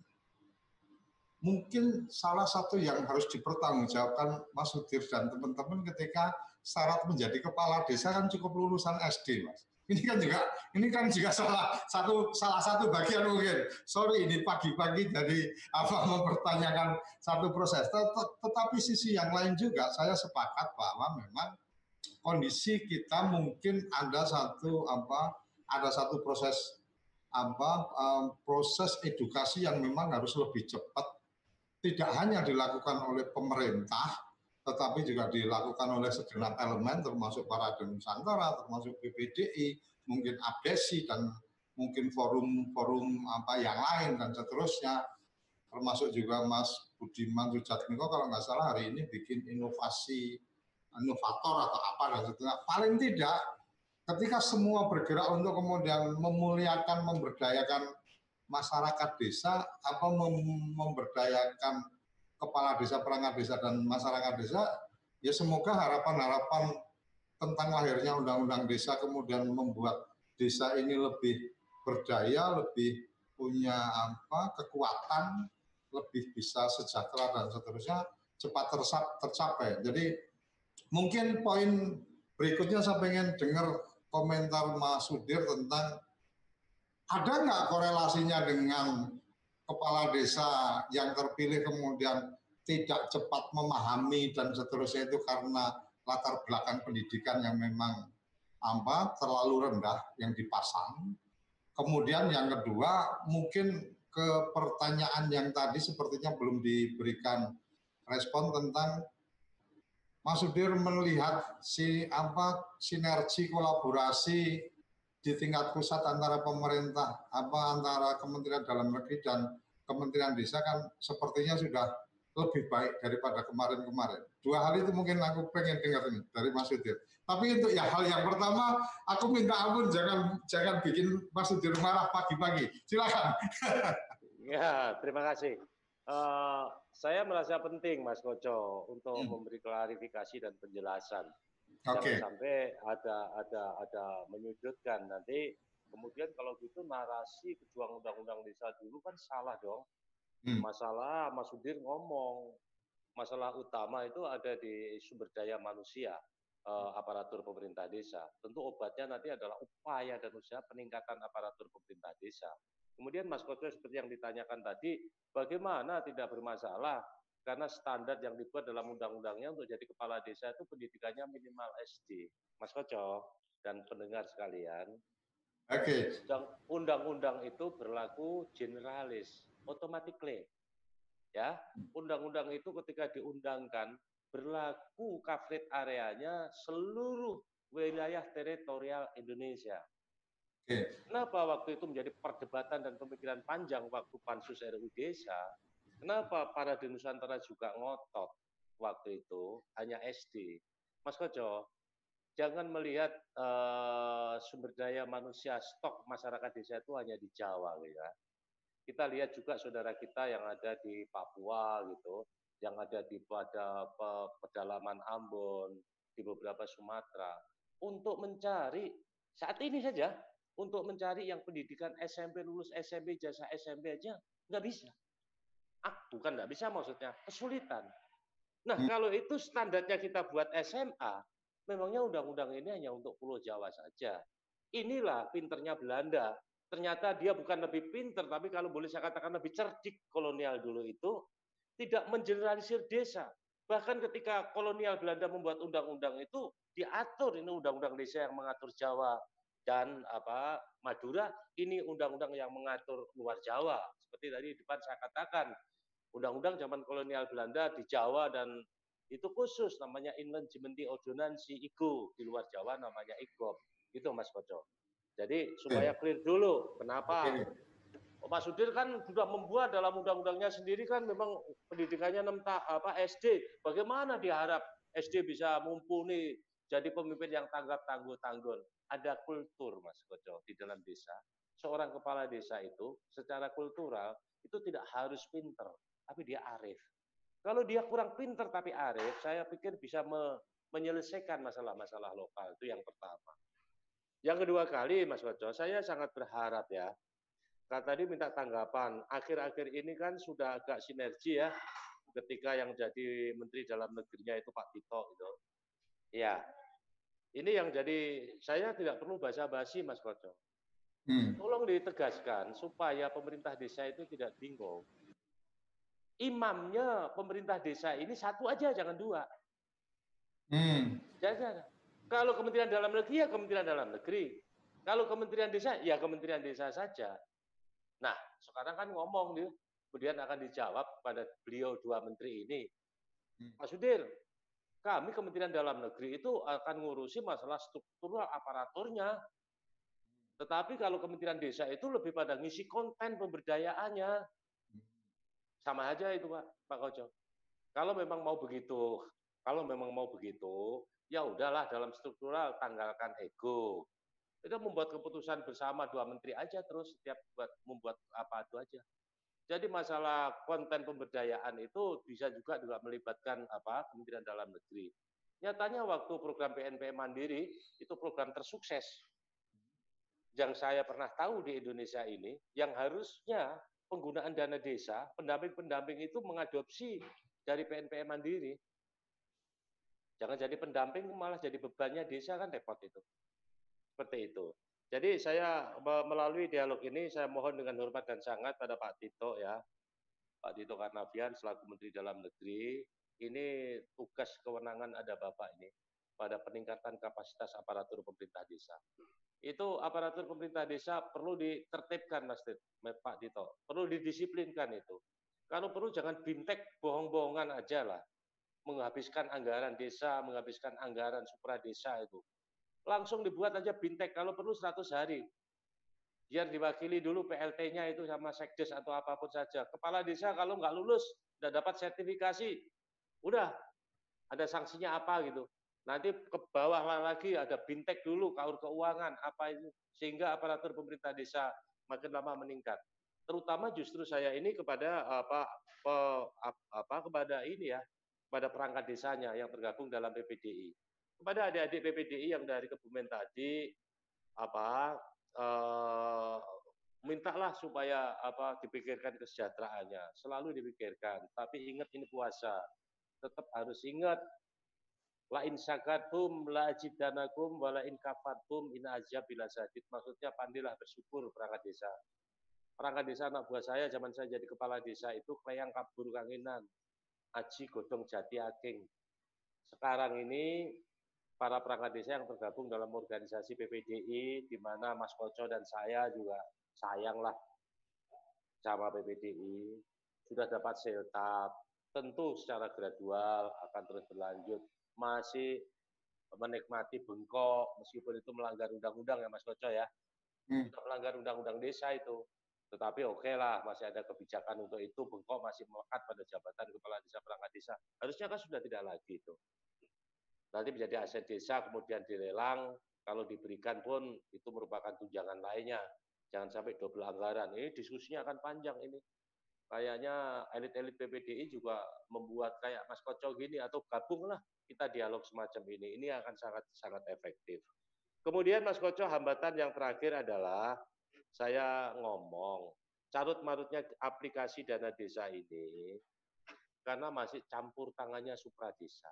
S1: mungkin salah satu yang harus dipertanggungjawabkan Mas Sudir dan teman-teman ketika syarat menjadi kepala desa kan cukup lulusan SD, Mas. Ini kan juga ini kan juga salah satu salah satu bagian mungkin. Sorry ini pagi-pagi jadi apa mempertanyakan satu proses. Tetapi sisi yang lain juga saya sepakat bahwa memang kondisi kita mungkin ada satu apa ada satu proses apa um, proses edukasi yang memang harus lebih cepat tidak hanya dilakukan oleh pemerintah tetapi juga dilakukan oleh segenap elemen termasuk para Nusantara, termasuk PPDI, mungkin ABSI dan mungkin forum-forum apa yang lain dan seterusnya. Termasuk juga Mas Budiman Sujatmiko kalau nggak salah hari ini bikin inovasi inovator atau apa dan seterusnya. Paling tidak ketika semua bergerak untuk kemudian memuliakan memberdayakan masyarakat desa apa memberdayakan kepala desa, perangkat desa, dan masyarakat desa, ya semoga harapan-harapan tentang lahirnya undang-undang desa kemudian membuat desa ini lebih berdaya, lebih punya apa kekuatan, lebih bisa sejahtera dan seterusnya cepat tercapai. Jadi mungkin poin berikutnya saya pengen dengar komentar Mas Sudir tentang ada nggak korelasinya dengan kepala desa yang terpilih kemudian tidak cepat memahami dan seterusnya itu karena latar belakang pendidikan yang memang apa terlalu rendah yang dipasang. Kemudian yang kedua mungkin ke pertanyaan yang tadi sepertinya belum diberikan respon tentang Mas Sudir melihat si apa sinergi kolaborasi di tingkat pusat antara pemerintah apa antara Kementerian Dalam Negeri dan Kementerian Desa kan sepertinya sudah lebih baik daripada kemarin-kemarin. Dua hal itu mungkin aku pengen dengar ini dari Mas Sudir. Tapi untuk ya hal yang pertama, aku minta ampun jangan jangan bikin Mas Sudir marah pagi-pagi. Silakan.
S2: ya, terima kasih. Uh, saya merasa penting Mas Koco untuk hmm. memberi klarifikasi dan penjelasan Okay. Jangan sampai ada ada ada menyudutkan nanti kemudian kalau gitu narasi pejuang undang-undang desa dulu kan salah dong. Hmm. Masalah Mas Sudir ngomong masalah utama itu ada di sumber daya manusia uh, aparatur pemerintah desa. Tentu obatnya nanti adalah upaya dan usaha peningkatan aparatur pemerintah desa. Kemudian Mas Koco seperti yang ditanyakan tadi, bagaimana tidak bermasalah karena standar yang dibuat dalam undang-undangnya untuk jadi kepala desa itu pendidikannya minimal SD. Mas Koco dan pendengar sekalian,
S1: Oke.
S2: Okay. Undang-undang itu berlaku generalis, automatically. Ya, undang-undang itu ketika diundangkan berlaku coverage areanya seluruh wilayah teritorial Indonesia. Okay. Kenapa waktu itu menjadi perdebatan dan pemikiran panjang waktu pansus RUU Desa? Kenapa para di Nusantara juga ngotot waktu itu hanya SD? Mas Koco, jangan melihat uh, sumber daya manusia stok masyarakat desa itu hanya di Jawa ya. Kita lihat juga saudara kita yang ada di Papua gitu, yang ada di pada pedalaman Ambon, di beberapa Sumatera, untuk mencari saat ini saja untuk mencari yang pendidikan SMP lulus SMP jasa SMP aja nggak bisa bukan nggak bisa maksudnya kesulitan. Nah hmm. kalau itu standarnya kita buat SMA, memangnya undang-undang ini hanya untuk Pulau Jawa saja. Inilah pinternya Belanda. Ternyata dia bukan lebih pinter, tapi kalau boleh saya katakan lebih cerdik kolonial dulu itu, tidak mengeneralisir desa. Bahkan ketika kolonial Belanda membuat undang-undang itu, diatur ini undang-undang desa yang mengatur Jawa dan apa Madura, ini undang-undang yang mengatur luar Jawa. Seperti tadi di depan saya katakan, undang-undang zaman kolonial Belanda di Jawa dan itu khusus namanya Inland Jementi Ordonansi IGO. Di luar Jawa namanya IGOP itu Mas Koco jadi supaya clear dulu kenapa? Okay. Mas Sudir kan sudah membuat dalam undang-undangnya sendiri kan memang pendidikannya 6 apa SD bagaimana diharap SD bisa mumpuni jadi pemimpin yang tanggap tangguh tanggul ada kultur Mas Koco di dalam desa. Seorang kepala desa itu secara kultural itu tidak harus pinter tapi dia arif. Kalau dia kurang pinter tapi arif, saya pikir bisa me menyelesaikan masalah-masalah lokal. Itu yang pertama. Yang kedua kali, Mas Wajo, saya sangat berharap ya. Kata tadi minta tanggapan. Akhir-akhir ini kan sudah agak sinergi ya, ketika yang jadi Menteri Dalam Negerinya itu Pak Tito gitu. Ya, Ini yang jadi saya tidak perlu basa-basi Mas Koco. Hmm. Tolong ditegaskan supaya pemerintah desa itu tidak bingung. Imamnya pemerintah desa ini satu aja, jangan dua. Hmm. Jangan. Kalau Kementerian Dalam Negeri ya Kementerian Dalam Negeri. Kalau Kementerian Desa ya Kementerian Desa saja. Nah, sekarang kan ngomong nih, kemudian akan dijawab pada beliau dua menteri ini. Hmm. Pak Sudir, kami Kementerian Dalam Negeri itu akan ngurusi masalah struktural aparaturnya. Tetapi kalau Kementerian Desa itu lebih pada ngisi konten pemberdayaannya. Sama aja itu Pak, Pak Kojo. Kalau memang mau begitu, kalau memang mau begitu, ya udahlah dalam struktural tanggalkan ego. Itu membuat keputusan bersama dua menteri aja terus setiap buat membuat apa itu aja. Jadi masalah konten pemberdayaan itu bisa juga juga melibatkan apa Kementerian Dalam Negeri. Nyatanya waktu program PNP Mandiri itu program tersukses yang saya pernah tahu di Indonesia ini, yang harusnya penggunaan dana desa, pendamping-pendamping itu mengadopsi dari PNPM Mandiri. Jangan jadi pendamping malah jadi bebannya desa kan repot itu. Seperti itu. Jadi saya melalui dialog ini saya mohon dengan hormat dan sangat pada Pak Tito ya. Pak Tito Karnavian selaku Menteri Dalam Negeri, ini tugas kewenangan ada Bapak ini pada peningkatan kapasitas aparatur pemerintah desa. Itu aparatur pemerintah desa perlu ditertibkan Mas Pak Dito, perlu didisiplinkan itu. Kalau perlu jangan bintek bohong-bohongan aja lah. Menghabiskan anggaran desa, menghabiskan anggaran supra desa itu. Langsung dibuat aja bintek, kalau perlu 100 hari. Biar diwakili dulu PLT-nya itu sama sekdes atau apa pun saja. Kepala desa kalau nggak lulus, nggak dapat sertifikasi, udah ada sanksinya apa gitu Nanti ke bawah lagi ada bintek dulu, kaur keuangan, apa itu. Sehingga aparatur pemerintah desa makin lama meningkat. Terutama justru saya ini kepada apa, pe, apa kepada ini ya, kepada perangkat desanya yang tergabung dalam PPDI. Kepada adik-adik PPDI yang dari Kebumen tadi, apa eh, mintalah supaya apa dipikirkan kesejahteraannya, selalu dipikirkan. Tapi ingat ini puasa, tetap harus ingat La in syakartum la ajidanakum wa la in kafartum in bila sadid. Maksudnya pandilah bersyukur perangkat desa. Perangkat desa anak buah saya zaman saya jadi kepala desa itu klayang kabur kanginan. Aji godong jati aking. Sekarang ini para perangkat desa yang tergabung dalam organisasi PPDI di mana Mas Koco dan saya juga sayanglah sama PPDI sudah dapat seltap tentu secara gradual akan terus berlanjut masih menikmati bengkok meskipun itu melanggar undang-undang ya Mas Koco ya. Hmm. melanggar undang-undang desa itu. Tetapi oke okay lah, masih ada kebijakan untuk itu. Bengkok masih melekat pada jabatan kepala desa perangkat desa. Harusnya kan sudah tidak lagi itu. Nanti menjadi aset desa kemudian dilelang, kalau diberikan pun itu merupakan tunjangan lainnya. Jangan sampai double anggaran. Ini diskusinya akan panjang ini kayaknya elit-elit PPDI juga membuat kayak Mas Koco gini atau gabunglah kita dialog semacam ini. Ini akan sangat sangat efektif. Kemudian Mas Koco hambatan yang terakhir adalah saya ngomong carut marutnya aplikasi dana desa ini karena masih campur tangannya supra desa.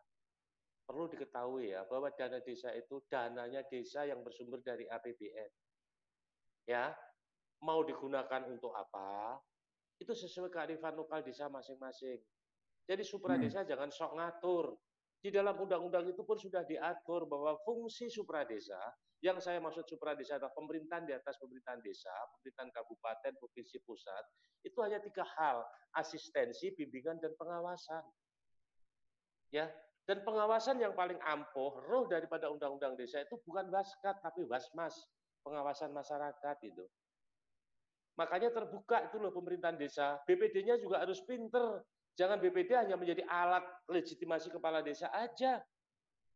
S2: Perlu diketahui ya bahwa dana desa itu dananya desa yang bersumber dari APBN. Ya, mau digunakan untuk apa? Itu sesuai kearifan lokal desa masing-masing. Jadi supra hmm. desa hmm. jangan sok ngatur. Di dalam undang-undang itu pun sudah diatur bahwa fungsi supra desa, yang saya maksud supra desa adalah pemerintahan di atas pemerintahan desa, pemerintahan kabupaten, provinsi pusat, itu hanya tiga hal, asistensi, bimbingan, dan pengawasan. Ya, dan pengawasan yang paling ampuh, roh daripada undang-undang desa itu bukan waskat, tapi wasmas, pengawasan masyarakat itu. Makanya terbuka itu loh pemerintahan desa. BPD-nya juga harus pinter. Jangan BPD hanya menjadi alat legitimasi kepala desa aja.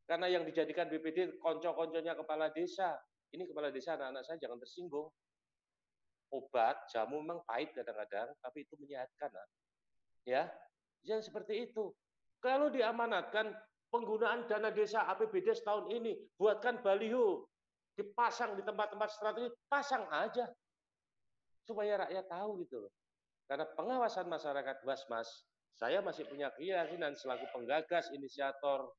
S2: Karena yang dijadikan BPD konco-konconya kepala desa. Ini kepala desa anak-anak saya jangan tersinggung. Obat, jamu memang pahit kadang-kadang, tapi itu menyehatkan. Ya, yang seperti itu. Kalau diamanatkan penggunaan dana desa APBD setahun ini, buatkan baliho, dipasang di tempat-tempat strategis, pasang aja supaya rakyat tahu gitu loh. Karena pengawasan masyarakat Basmas, saya masih punya keyakinan selaku penggagas, inisiator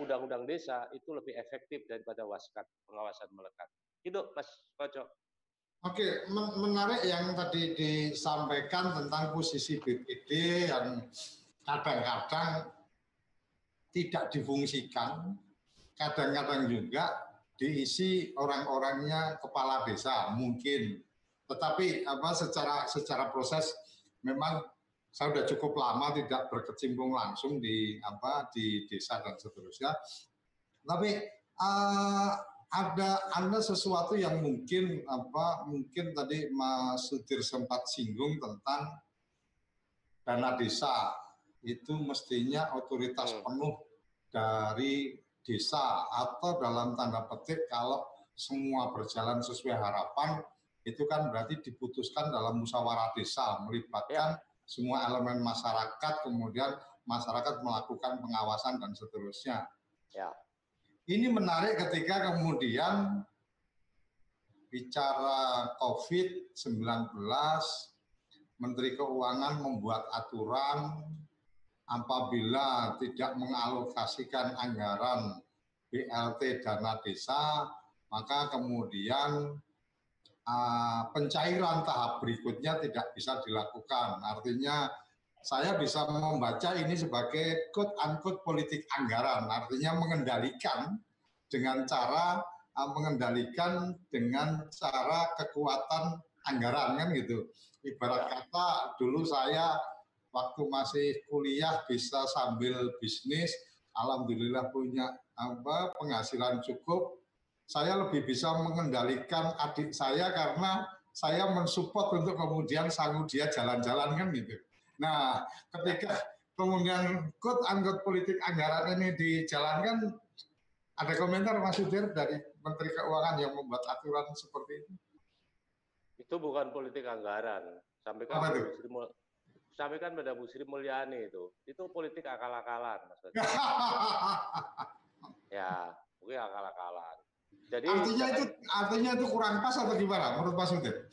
S2: undang-undang desa itu lebih efektif daripada waskat pengawasan melekat. Itu Mas Kocok.
S1: Oke, menarik yang tadi disampaikan tentang posisi BPD yang kadang-kadang tidak difungsikan, kadang-kadang juga diisi orang-orangnya kepala desa mungkin. Tetapi apa secara secara proses memang saya sudah cukup lama tidak berkecimpung langsung di apa di desa dan seterusnya. Tapi uh, ada ada sesuatu yang mungkin apa mungkin tadi Mas Sudir sempat singgung tentang dana desa itu mestinya otoritas hmm. penuh dari desa atau dalam tanda petik kalau semua berjalan sesuai harapan itu kan berarti diputuskan dalam musyawarah desa melibatkan ya. semua elemen masyarakat kemudian masyarakat melakukan pengawasan dan seterusnya. Ya. Ini menarik ketika kemudian bicara COVID-19, Menteri Keuangan membuat aturan apabila tidak mengalokasikan anggaran BLT dana desa, maka kemudian uh, pencairan tahap berikutnya tidak bisa dilakukan. Artinya saya bisa membaca ini sebagai quote unquote politik anggaran, artinya mengendalikan dengan cara uh, mengendalikan dengan cara kekuatan anggaran kan gitu. Ibarat kata dulu saya waktu masih kuliah bisa sambil bisnis, alhamdulillah punya apa penghasilan cukup, saya lebih bisa mengendalikan adik saya karena saya mensupport untuk kemudian sanggup dia jalan-jalan kan gitu. Nah, ketika kemudian quote unquote politik anggaran ini dijalankan, ada komentar Mas Sudir dari Menteri Keuangan yang membuat aturan seperti itu?
S2: Itu bukan politik anggaran. Sampaikan Apa itu? sampaikan pada Bu Sri Mulyani itu. Itu politik akal-akalan, Mas. ya, mungkin akal-akalan.
S1: Jadi artinya jangan, itu artinya itu kurang pas atau gimana menurut Mas Sudir?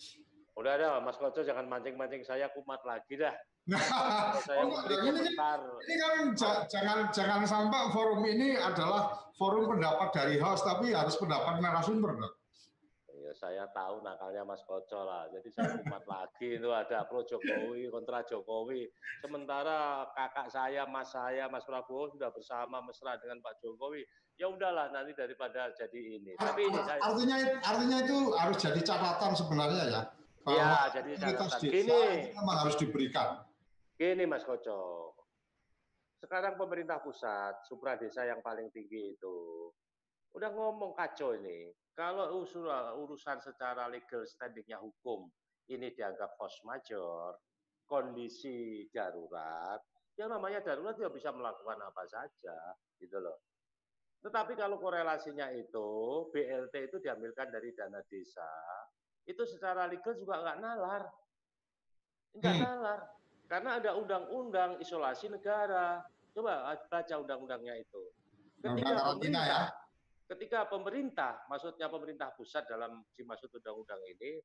S2: Udah ada Mas Koco jangan mancing-mancing saya kumat lagi dah.
S1: saya oh, ini, ini kan jangan jangan sampai forum ini adalah forum pendapat dari host tapi harus pendapat narasumber dong.
S2: Ya, saya tahu nakalnya Mas Koco lah. Jadi saya kumat lagi itu ada pro Jokowi kontra Jokowi. Sementara kakak saya, Mas saya, Mas Prabowo sudah bersama mesra dengan Pak Jokowi. Ya udahlah nanti daripada jadi ini. Tapi ini saya...
S1: artinya artinya itu harus jadi catatan sebenarnya ya.
S2: Iya, jadi catatan. Gini,
S1: memang harus diberikan.
S2: Gini Mas Koco, sekarang pemerintah pusat, supra desa yang paling tinggi itu, udah ngomong kacau ini. Kalau usul urusan secara legal standingnya hukum, ini dianggap force major, kondisi darurat, yang namanya darurat dia bisa melakukan apa saja, gitu loh. Tetapi kalau korelasinya itu, BLT itu diambilkan dari dana desa, itu secara legal juga nggak nalar. Nggak hmm. nalar karena ada undang-undang isolasi negara. Coba baca undang-undangnya itu. Ketika pemerintah, ya? Ketika pemerintah, maksudnya pemerintah pusat dalam dimaksud undang-undang ini,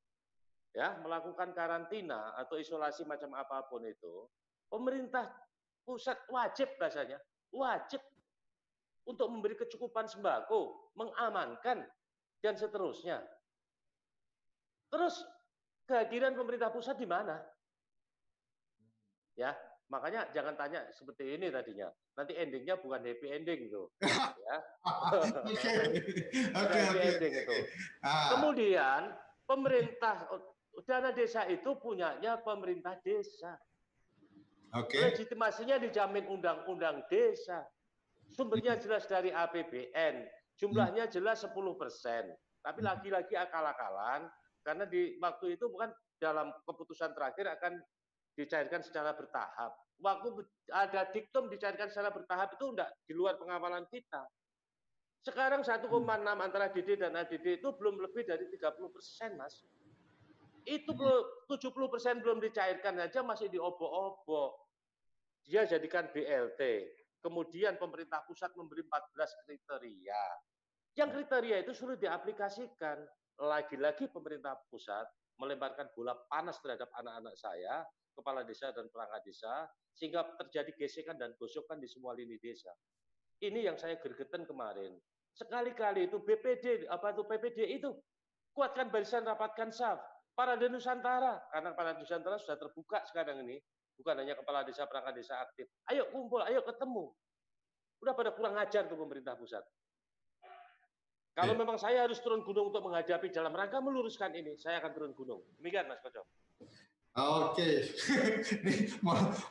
S2: ya melakukan karantina atau isolasi macam apa pun itu, pemerintah pusat wajib bahasanya, wajib untuk memberi kecukupan sembako, mengamankan dan seterusnya. Terus kehadiran pemerintah pusat di mana? ya makanya jangan tanya seperti ini tadinya nanti endingnya bukan happy ending itu ya oke oke happy ending itu ah. kemudian pemerintah dana desa itu punyanya pemerintah desa Oke. Okay. Legitimasinya dijamin undang-undang desa. Sumbernya jelas dari APBN. Jumlahnya hmm. jelas 10 persen. Tapi hmm. lagi-lagi akal-akalan karena di waktu itu bukan dalam keputusan terakhir akan dicairkan secara bertahap. Waktu ada diktum dicairkan secara bertahap itu enggak di luar pengawalan kita. Sekarang 1,6 hmm. antara DD dan ADD itu belum lebih dari 30 persen, Mas. Itu 70 hmm. persen belum dicairkan aja masih diobok-obok. Dia jadikan BLT. Kemudian pemerintah pusat memberi 14 kriteria. Yang kriteria itu sulit diaplikasikan. Lagi-lagi pemerintah pusat melemparkan bola panas terhadap anak-anak saya kepala desa dan perangkat desa, sehingga terjadi gesekan dan gosokan di semua lini desa. Ini yang saya gergeten kemarin. Sekali-kali itu BPD apa itu PPD itu kuatkan barisan, rapatkan saf. Para Nusantara, karena para Nusantara sudah terbuka sekarang ini, bukan hanya kepala desa, perangkat desa aktif. Ayo kumpul, ayo ketemu. Udah pada kurang ajar tuh pemerintah pusat. Kalau ya. memang saya harus turun gunung untuk menghadapi dalam rangka meluruskan ini, saya akan turun gunung. Demikian Mas Koco.
S1: Oke, ini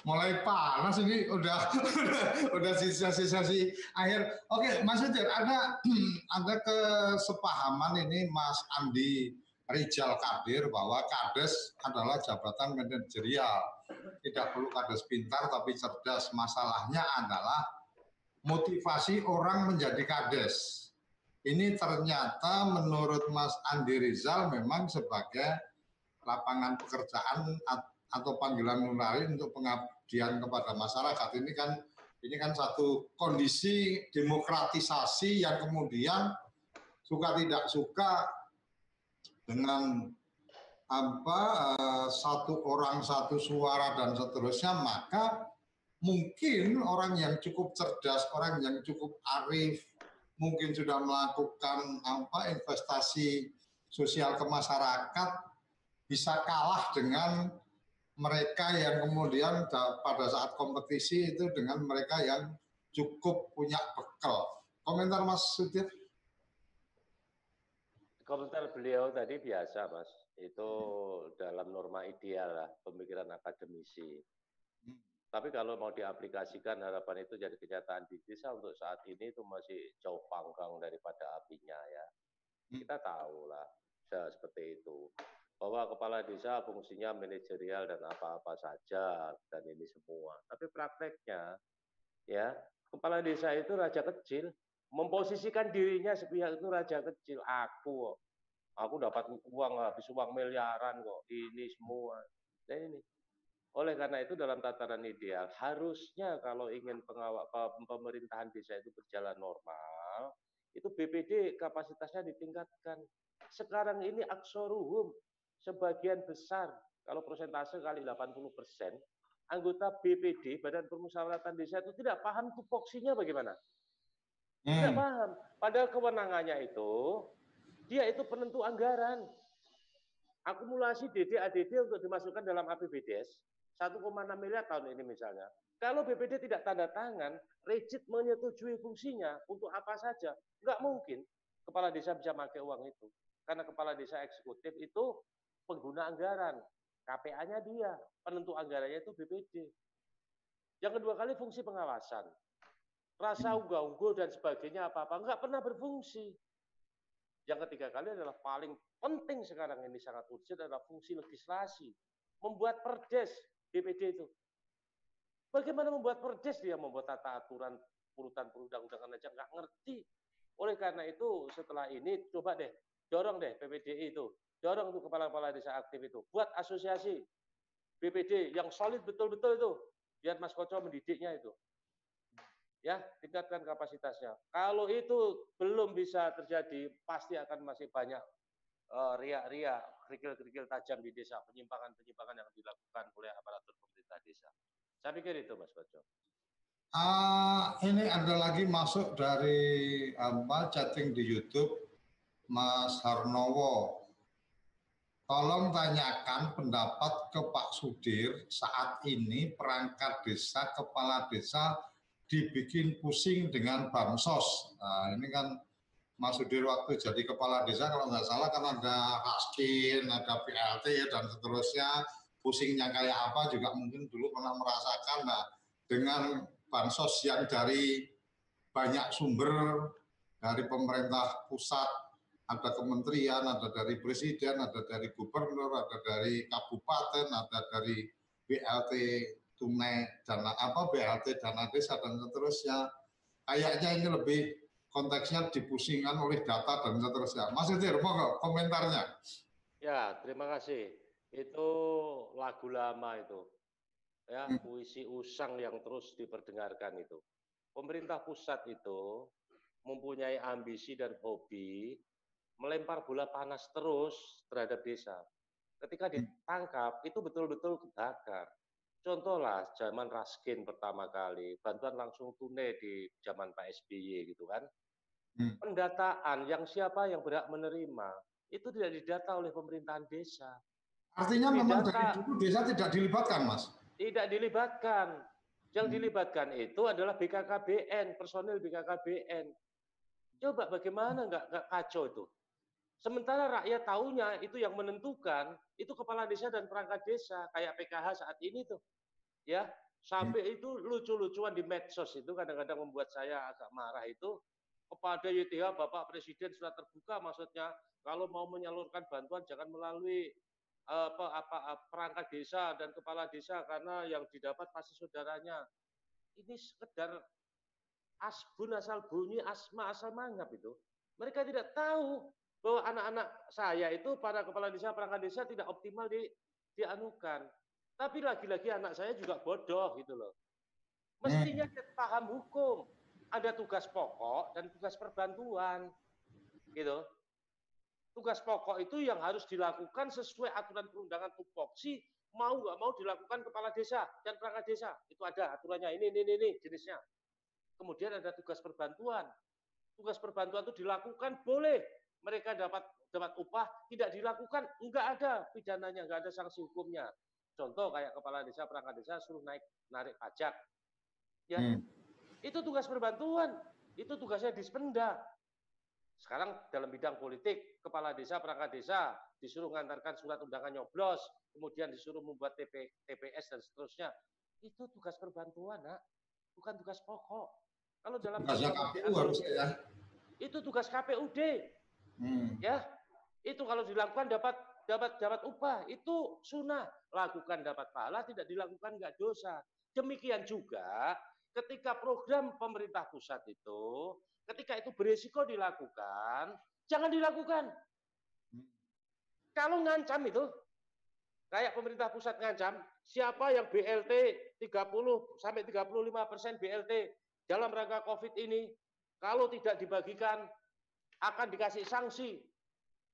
S1: mulai panas ini udah udah, sisa-sisa si akhir. Oke, Mas Udir, ada ada kesepahaman ini Mas Andi Rijal Kadir bahwa kades adalah jabatan manajerial. Tidak perlu kades pintar tapi cerdas. Masalahnya adalah motivasi orang menjadi kades. Ini ternyata menurut Mas Andi Rizal memang sebagai lapangan pekerjaan atau panggilan lain untuk pengabdian kepada masyarakat. Ini kan ini kan satu kondisi demokratisasi yang kemudian suka tidak suka dengan apa eh, satu orang satu suara dan seterusnya maka mungkin orang yang cukup cerdas orang yang cukup arif mungkin sudah melakukan apa investasi sosial ke masyarakat bisa kalah dengan mereka yang kemudian pada saat kompetisi itu dengan mereka yang cukup punya bekal. Komentar Mas Sudir?
S2: Komentar beliau tadi biasa Mas, itu dalam norma ideal lah, pemikiran akademisi. Hmm. Tapi kalau mau diaplikasikan harapan itu jadi kenyataan di desa untuk saat ini itu masih jauh panggang daripada apinya ya. Hmm. Kita tahu lah seperti itu bahwa kepala desa fungsinya manajerial dan apa-apa saja dan ini semua. Tapi prakteknya ya kepala desa itu raja kecil memposisikan dirinya sepihak itu raja kecil. Aku aku dapat uang habis uang miliaran kok ini semua. Nah ini oleh karena itu dalam tataran ideal harusnya kalau ingin pengawal pemerintahan desa itu berjalan normal itu BPD kapasitasnya ditingkatkan. Sekarang ini aksoruhum sebagian besar, kalau persentase kali 80 persen, anggota BPD, Badan Permusyawaratan Desa itu tidak paham tupoksinya bagaimana. Hmm. Tidak paham. Padahal kewenangannya itu, dia itu penentu anggaran. Akumulasi DD ADD untuk dimasukkan dalam APBDes 1,6 miliar tahun ini misalnya. Kalau BPD tidak tanda tangan, rigid menyetujui fungsinya untuk apa saja, nggak mungkin kepala desa bisa pakai uang itu. Karena kepala desa eksekutif itu pengguna anggaran. KPA-nya dia, penentu anggarannya itu BPD. Yang kedua kali fungsi pengawasan. Rasa hmm. unggah-ungguh dan sebagainya apa-apa, nggak pernah berfungsi. Yang ketiga kali adalah paling penting sekarang ini sangat urgent adalah fungsi legislasi. Membuat perdes BPD itu. Bagaimana membuat perdes dia membuat tata aturan urutan perundang-undangan aja nggak ngerti. Oleh karena itu setelah ini coba deh dorong deh PPDI itu dorong untuk kepala-kepala desa aktif itu. Buat asosiasi BPD yang solid betul-betul itu. Biar Mas Koco mendidiknya itu. Ya, tingkatkan kapasitasnya. Kalau itu belum bisa terjadi, pasti akan masih banyak uh, ria-ria, kerikil-kerikil tajam di desa, penyimpangan-penyimpangan yang dilakukan oleh aparatur pemerintah desa. Saya pikir itu, Mas Koco.
S1: Uh, ini ada lagi masuk dari apa chatting di YouTube, Mas Harnowo tolong tanyakan pendapat ke Pak Sudir saat ini perangkat desa, kepala desa dibikin pusing dengan bansos. Nah, ini kan Mas Sudir waktu jadi kepala desa kalau nggak salah kan ada Raskin, ada PLT dan seterusnya. Pusingnya kayak apa juga mungkin dulu pernah merasakan. Nah, dengan bansos yang dari banyak sumber dari pemerintah pusat ada kementerian, ada dari presiden, ada dari gubernur, ada dari kabupaten, ada dari BLT tunai dana apa BLT dana desa dan seterusnya. Kayaknya ini lebih konteksnya dipusingkan oleh data dan seterusnya. Mas Edir, mau komentarnya?
S2: Ya, terima kasih. Itu lagu lama itu. Ya, hmm. puisi usang yang terus diperdengarkan itu. Pemerintah pusat itu mempunyai ambisi dan hobi melempar bola panas terus terhadap desa. Ketika hmm. ditangkap itu betul-betul kebakar. Contoh lah, zaman Raskin pertama kali, bantuan langsung tunai di zaman Pak SBY gitu kan. Hmm. Pendataan yang siapa yang berhak menerima, itu tidak didata oleh pemerintahan desa.
S1: Artinya didata, memang dari dulu desa tidak dilibatkan, Mas?
S2: Tidak dilibatkan. Yang hmm. dilibatkan itu adalah BKKBN, personil BKKBN. Coba bagaimana nggak kacau itu? Sementara rakyat tahunya itu yang menentukan itu kepala desa dan perangkat desa kayak PKH saat ini tuh. Ya, sampai hmm. itu lucu-lucuan di medsos itu kadang-kadang membuat saya agak marah itu kepada YTH Bapak Presiden sudah terbuka maksudnya kalau mau menyalurkan bantuan jangan melalui apa, apa perangkat desa dan kepala desa karena yang didapat pasti saudaranya. Ini sekedar asbun asal bunyi, asma asal mangap itu. Mereka tidak tahu bahwa anak-anak saya itu para kepala desa, perangkat desa tidak optimal di dianukan. Tapi lagi-lagi anak saya juga bodoh gitu loh. Mestinya dia paham hukum. Ada tugas pokok dan tugas perbantuan. Gitu. Tugas pokok itu yang harus dilakukan sesuai aturan perundangan tupoksi, mau nggak mau dilakukan kepala desa dan perangkat desa. Itu ada aturannya, ini, ini, ini, jenisnya. Kemudian ada tugas perbantuan. Tugas perbantuan itu dilakukan boleh mereka dapat dapat upah tidak dilakukan, enggak ada pidananya, enggak ada sanksi hukumnya. Contoh kayak kepala desa, perangkat desa suruh naik narik pajak. Ya. Hmm. Itu tugas perbantuan, itu tugasnya dispenda. Sekarang dalam bidang politik, kepala desa, perangkat desa disuruh mengantarkan surat undangan nyoblos, kemudian disuruh membuat TP, TPS dan seterusnya. Itu tugas perbantuan, nak. bukan tugas pokok. Kalau dalam KPU harusnya ya. Itu tugas KPUD. Hmm. Ya, itu kalau dilakukan dapat dapat dapat upah itu sunnah. Lakukan dapat pahala, tidak dilakukan nggak dosa. Demikian juga ketika program pemerintah pusat itu, ketika itu berisiko dilakukan, jangan dilakukan. Hmm. Kalau ngancam itu, kayak pemerintah pusat ngancam, siapa yang BLT 30 sampai 35 persen BLT dalam rangka COVID ini, kalau tidak dibagikan akan dikasih sanksi.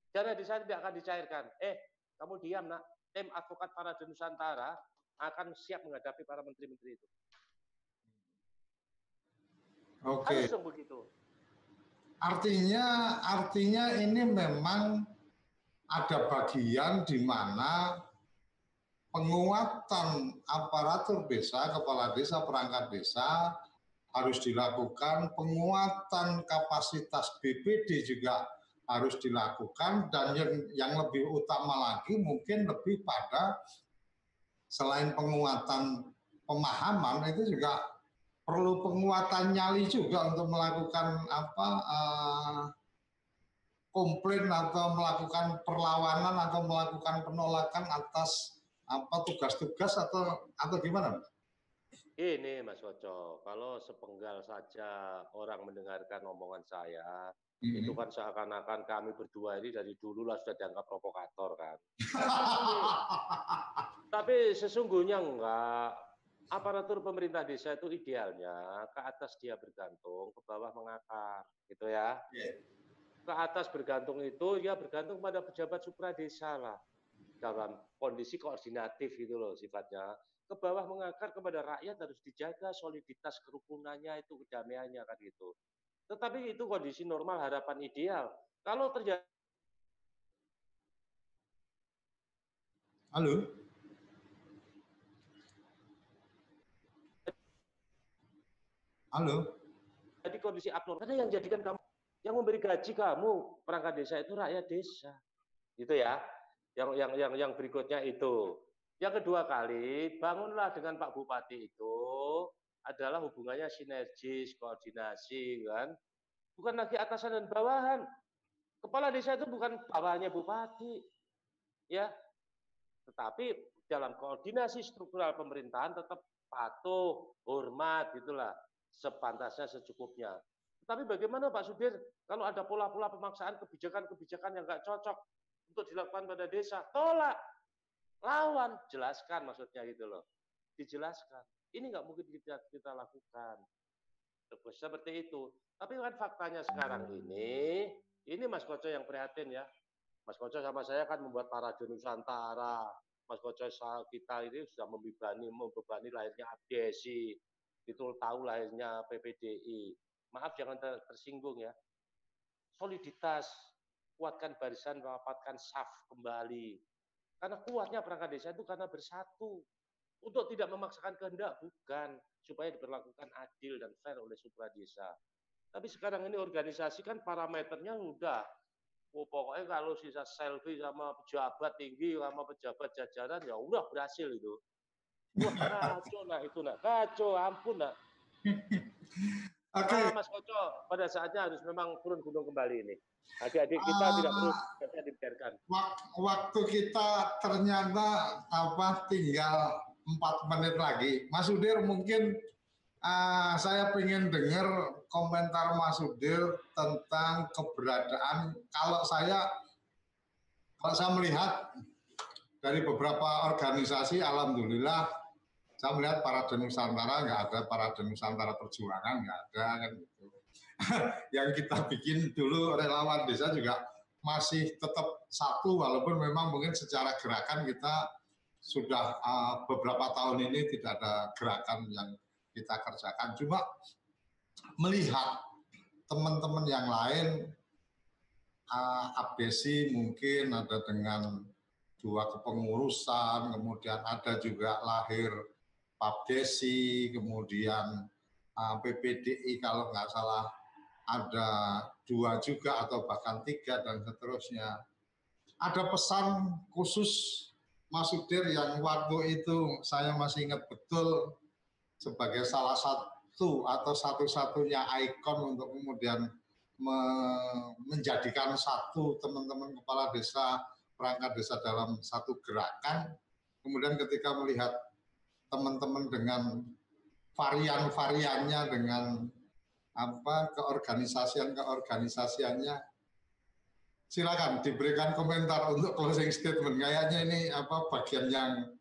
S2: Dana desa tidak akan dicairkan. Eh, kamu diam nak. Tim advokat para Nusantara akan siap menghadapi para menteri-menteri itu.
S1: Oke. Okay. begitu. Artinya, artinya ini memang ada bagian di mana penguatan aparatur desa, kepala desa, perangkat desa harus dilakukan, penguatan kapasitas BPD juga harus dilakukan dan yang yang lebih utama lagi mungkin lebih pada selain penguatan pemahaman itu juga perlu penguatan nyali juga untuk melakukan apa uh, komplain atau melakukan perlawanan atau melakukan penolakan atas apa tugas-tugas atau atau gimana?
S2: Ini Mas Woco, kalau sepenggal saja orang mendengarkan omongan saya, mm-hmm. itu kan seakan-akan kami berdua ini dari dulu lah sudah dianggap provokator kan. tapi, sesungguhnya enggak. Aparatur pemerintah desa itu idealnya ke atas dia bergantung, ke bawah mengakar, gitu ya. Yeah. Ke atas bergantung itu ya bergantung pada pejabat supra desa lah dalam kondisi koordinatif gitu loh sifatnya ke bawah mengakar kepada rakyat harus dijaga soliditas kerukunannya itu kedamaiannya kan gitu. Tetapi itu kondisi normal harapan ideal. Kalau terjadi
S1: Halo. Halo.
S2: Jadi kondisi abnormal. Karena yang jadikan kamu, yang memberi gaji kamu perangkat desa itu rakyat desa, gitu ya. Yang yang yang yang berikutnya itu yang kedua kali, bangunlah dengan Pak Bupati itu adalah hubungannya sinergis, koordinasi, kan? Bukan lagi atasan dan bawahan. Kepala desa itu bukan bawahannya bupati, ya. Tetapi dalam koordinasi struktural pemerintahan tetap patuh, hormat, gitulah, sepantasnya secukupnya. Tapi bagaimana Pak Sudir kalau ada pola-pola pemaksaan kebijakan-kebijakan yang nggak cocok untuk dilakukan pada desa, tolak lawan jelaskan maksudnya gitu loh. Dijelaskan. Ini nggak mungkin kita kita lakukan. Seperti itu. Tapi kan faktanya sekarang ini ini Mas Koco yang prihatin ya. Mas Koco sama saya kan membuat para Nusantara. Mas Koco kita ini sudah membebani membebani lahirnya abdesi, itu tahu lahirnya PPDI. Maaf jangan tersinggung ya. Soliditas, kuatkan barisan, rapatkan saf kembali. Karena kuatnya perangkat desa itu karena bersatu. Untuk tidak memaksakan kehendak, bukan. Supaya diperlakukan adil dan fair oleh supra desa. Tapi sekarang ini organisasi kan parameternya udah Oh, pokoknya kalau sisa selfie sama pejabat tinggi sama pejabat jajaran ya udah berhasil itu. Wah kacau nah itu nak kacau ampun nak. Oke. Okay. Nah, Mas Koco pada saatnya harus memang turun gunung kembali ini. Adik-adik kita uh, tidak perlu bisa dibiarkan.
S1: Waktu kita ternyata apa tinggal empat menit lagi. Mas Udir mungkin uh, saya ingin dengar komentar Mas Udil tentang keberadaan kalau saya kalau saya melihat dari beberapa organisasi alhamdulillah saya melihat para Nusantara nggak ada para Nusantara perjuangan nggak ada kan gitu. yang kita bikin dulu relawan desa juga masih tetap satu walaupun memang mungkin secara gerakan kita sudah uh, beberapa tahun ini tidak ada gerakan yang kita kerjakan cuma melihat teman-teman yang lain uh, abdesi mungkin ada dengan dua kepengurusan, kemudian ada juga lahir Pabdesi, kemudian uh, PPDI kalau nggak salah ada dua juga atau bahkan tiga dan seterusnya. Ada pesan khusus Mas Udir yang waktu itu saya masih ingat betul sebagai salah satu satu atau satu-satunya ikon untuk kemudian me menjadikan satu teman-teman kepala desa perangkat desa dalam satu gerakan. Kemudian ketika melihat teman-teman dengan varian-variannya dengan apa keorganisasian keorganisasiannya silakan diberikan komentar untuk closing statement kayaknya ini apa bagian yang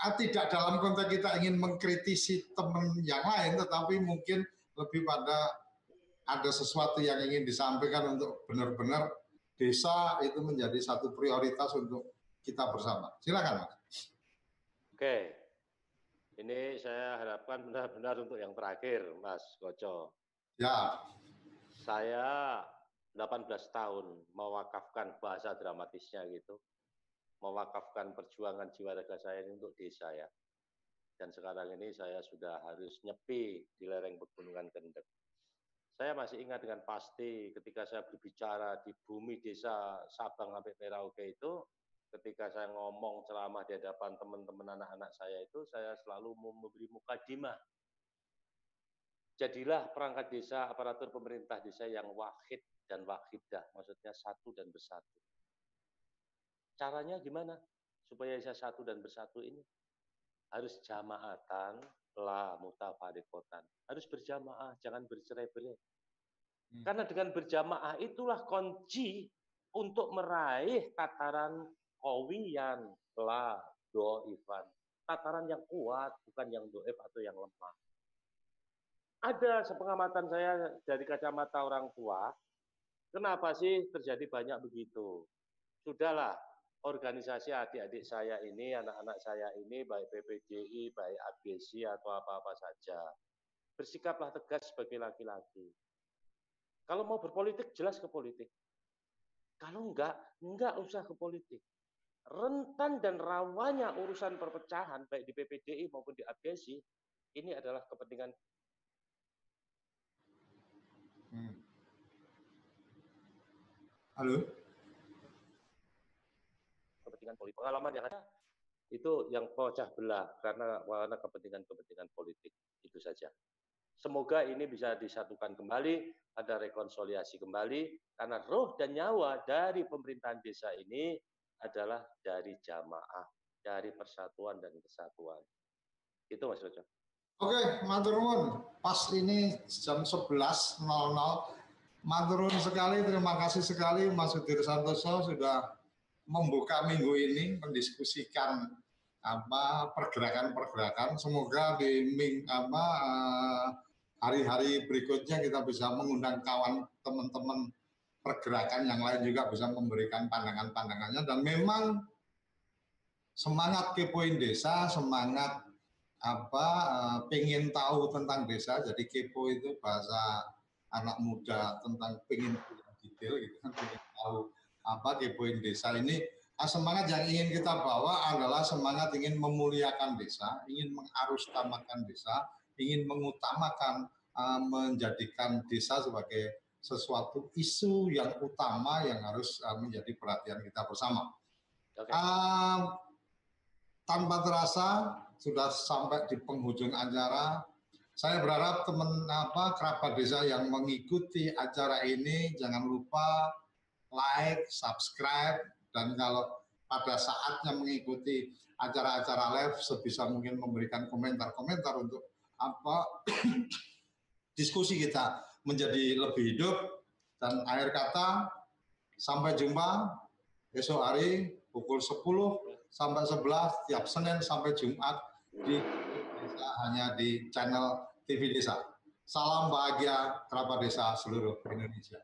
S1: Ah, tidak dalam konteks kita ingin mengkritisi teman yang lain, tetapi mungkin lebih pada ada sesuatu yang ingin disampaikan untuk benar-benar desa itu menjadi satu prioritas untuk kita bersama. Silakan, Mas.
S2: Oke, ini saya harapkan benar-benar untuk yang terakhir, Mas Koco.
S1: Ya.
S2: Saya 18 tahun mewakafkan bahasa dramatisnya gitu mewakafkan perjuangan jiwa raga saya ini untuk desa ya. Dan sekarang ini saya sudah harus nyepi di lereng pegunungan Kendeng. Saya masih ingat dengan pasti ketika saya berbicara di bumi desa Sabang sampai Merauke itu, ketika saya ngomong ceramah di hadapan teman-teman anak-anak saya itu, saya selalu memberi mukadimah. Jadilah perangkat desa, aparatur pemerintah desa yang wahid dan wahidah, maksudnya satu dan bersatu Caranya gimana? Supaya bisa satu dan bersatu ini harus jamaatan la mutafarikotan. Harus berjamaah, jangan bercerai-berai. Hmm. Karena dengan berjamaah itulah kunci untuk meraih tataran kawiyan la doifan. Tataran yang kuat, bukan yang doif atau yang lemah. Ada sepengamatan saya dari kacamata orang tua, kenapa sih terjadi banyak begitu? Sudahlah, organisasi adik-adik saya ini, anak-anak saya ini, baik PPJI, baik ABC atau apa-apa saja, bersikaplah tegas sebagai laki-laki. Kalau mau berpolitik, jelas ke politik. Kalau enggak, enggak usah ke politik. Rentan dan rawanya urusan perpecahan, baik di PPDI maupun di ABC, ini adalah kepentingan
S1: Hmm. Halo?
S2: kepentingan politik. Pengalaman yang ada itu yang pecah belah karena karena kepentingan-kepentingan politik itu saja. Semoga ini bisa disatukan kembali, ada rekonsiliasi kembali, karena roh dan nyawa dari pemerintahan desa ini adalah dari jamaah, dari persatuan dan kesatuan. Itu Mas Rojo.
S1: Oke, Maturun, pas ini jam 11.00. Maturun sekali, terima kasih sekali Mas Sudir Santoso sudah membuka minggu ini mendiskusikan apa pergerakan-pergerakan. Semoga di ming, apa eh, hari-hari berikutnya kita bisa mengundang kawan teman-teman pergerakan yang lain juga bisa memberikan pandangan-pandangannya dan memang semangat kepoin desa, semangat apa uh, pengen tahu tentang desa. Jadi kepo itu bahasa anak muda tentang pengen detail gitu kan, pengen tahu apa kepoin desa ini ah, semangat yang ingin kita bawa adalah semangat ingin memuliakan desa, ingin mengarustamakan desa, ingin mengutamakan uh, menjadikan desa sebagai sesuatu isu yang utama yang harus uh, menjadi perhatian kita bersama. Okay. Uh, tanpa terasa sudah sampai di penghujung acara. Saya berharap teman apa kerabat desa yang mengikuti acara ini jangan lupa like, subscribe, dan kalau pada saatnya mengikuti acara-acara live sebisa mungkin memberikan komentar-komentar untuk apa diskusi kita menjadi lebih hidup dan akhir kata sampai jumpa esok hari pukul 10 sampai 11 tiap Senin sampai Jumat di desa hanya di channel TV Desa. Salam bahagia kerabat desa seluruh Indonesia.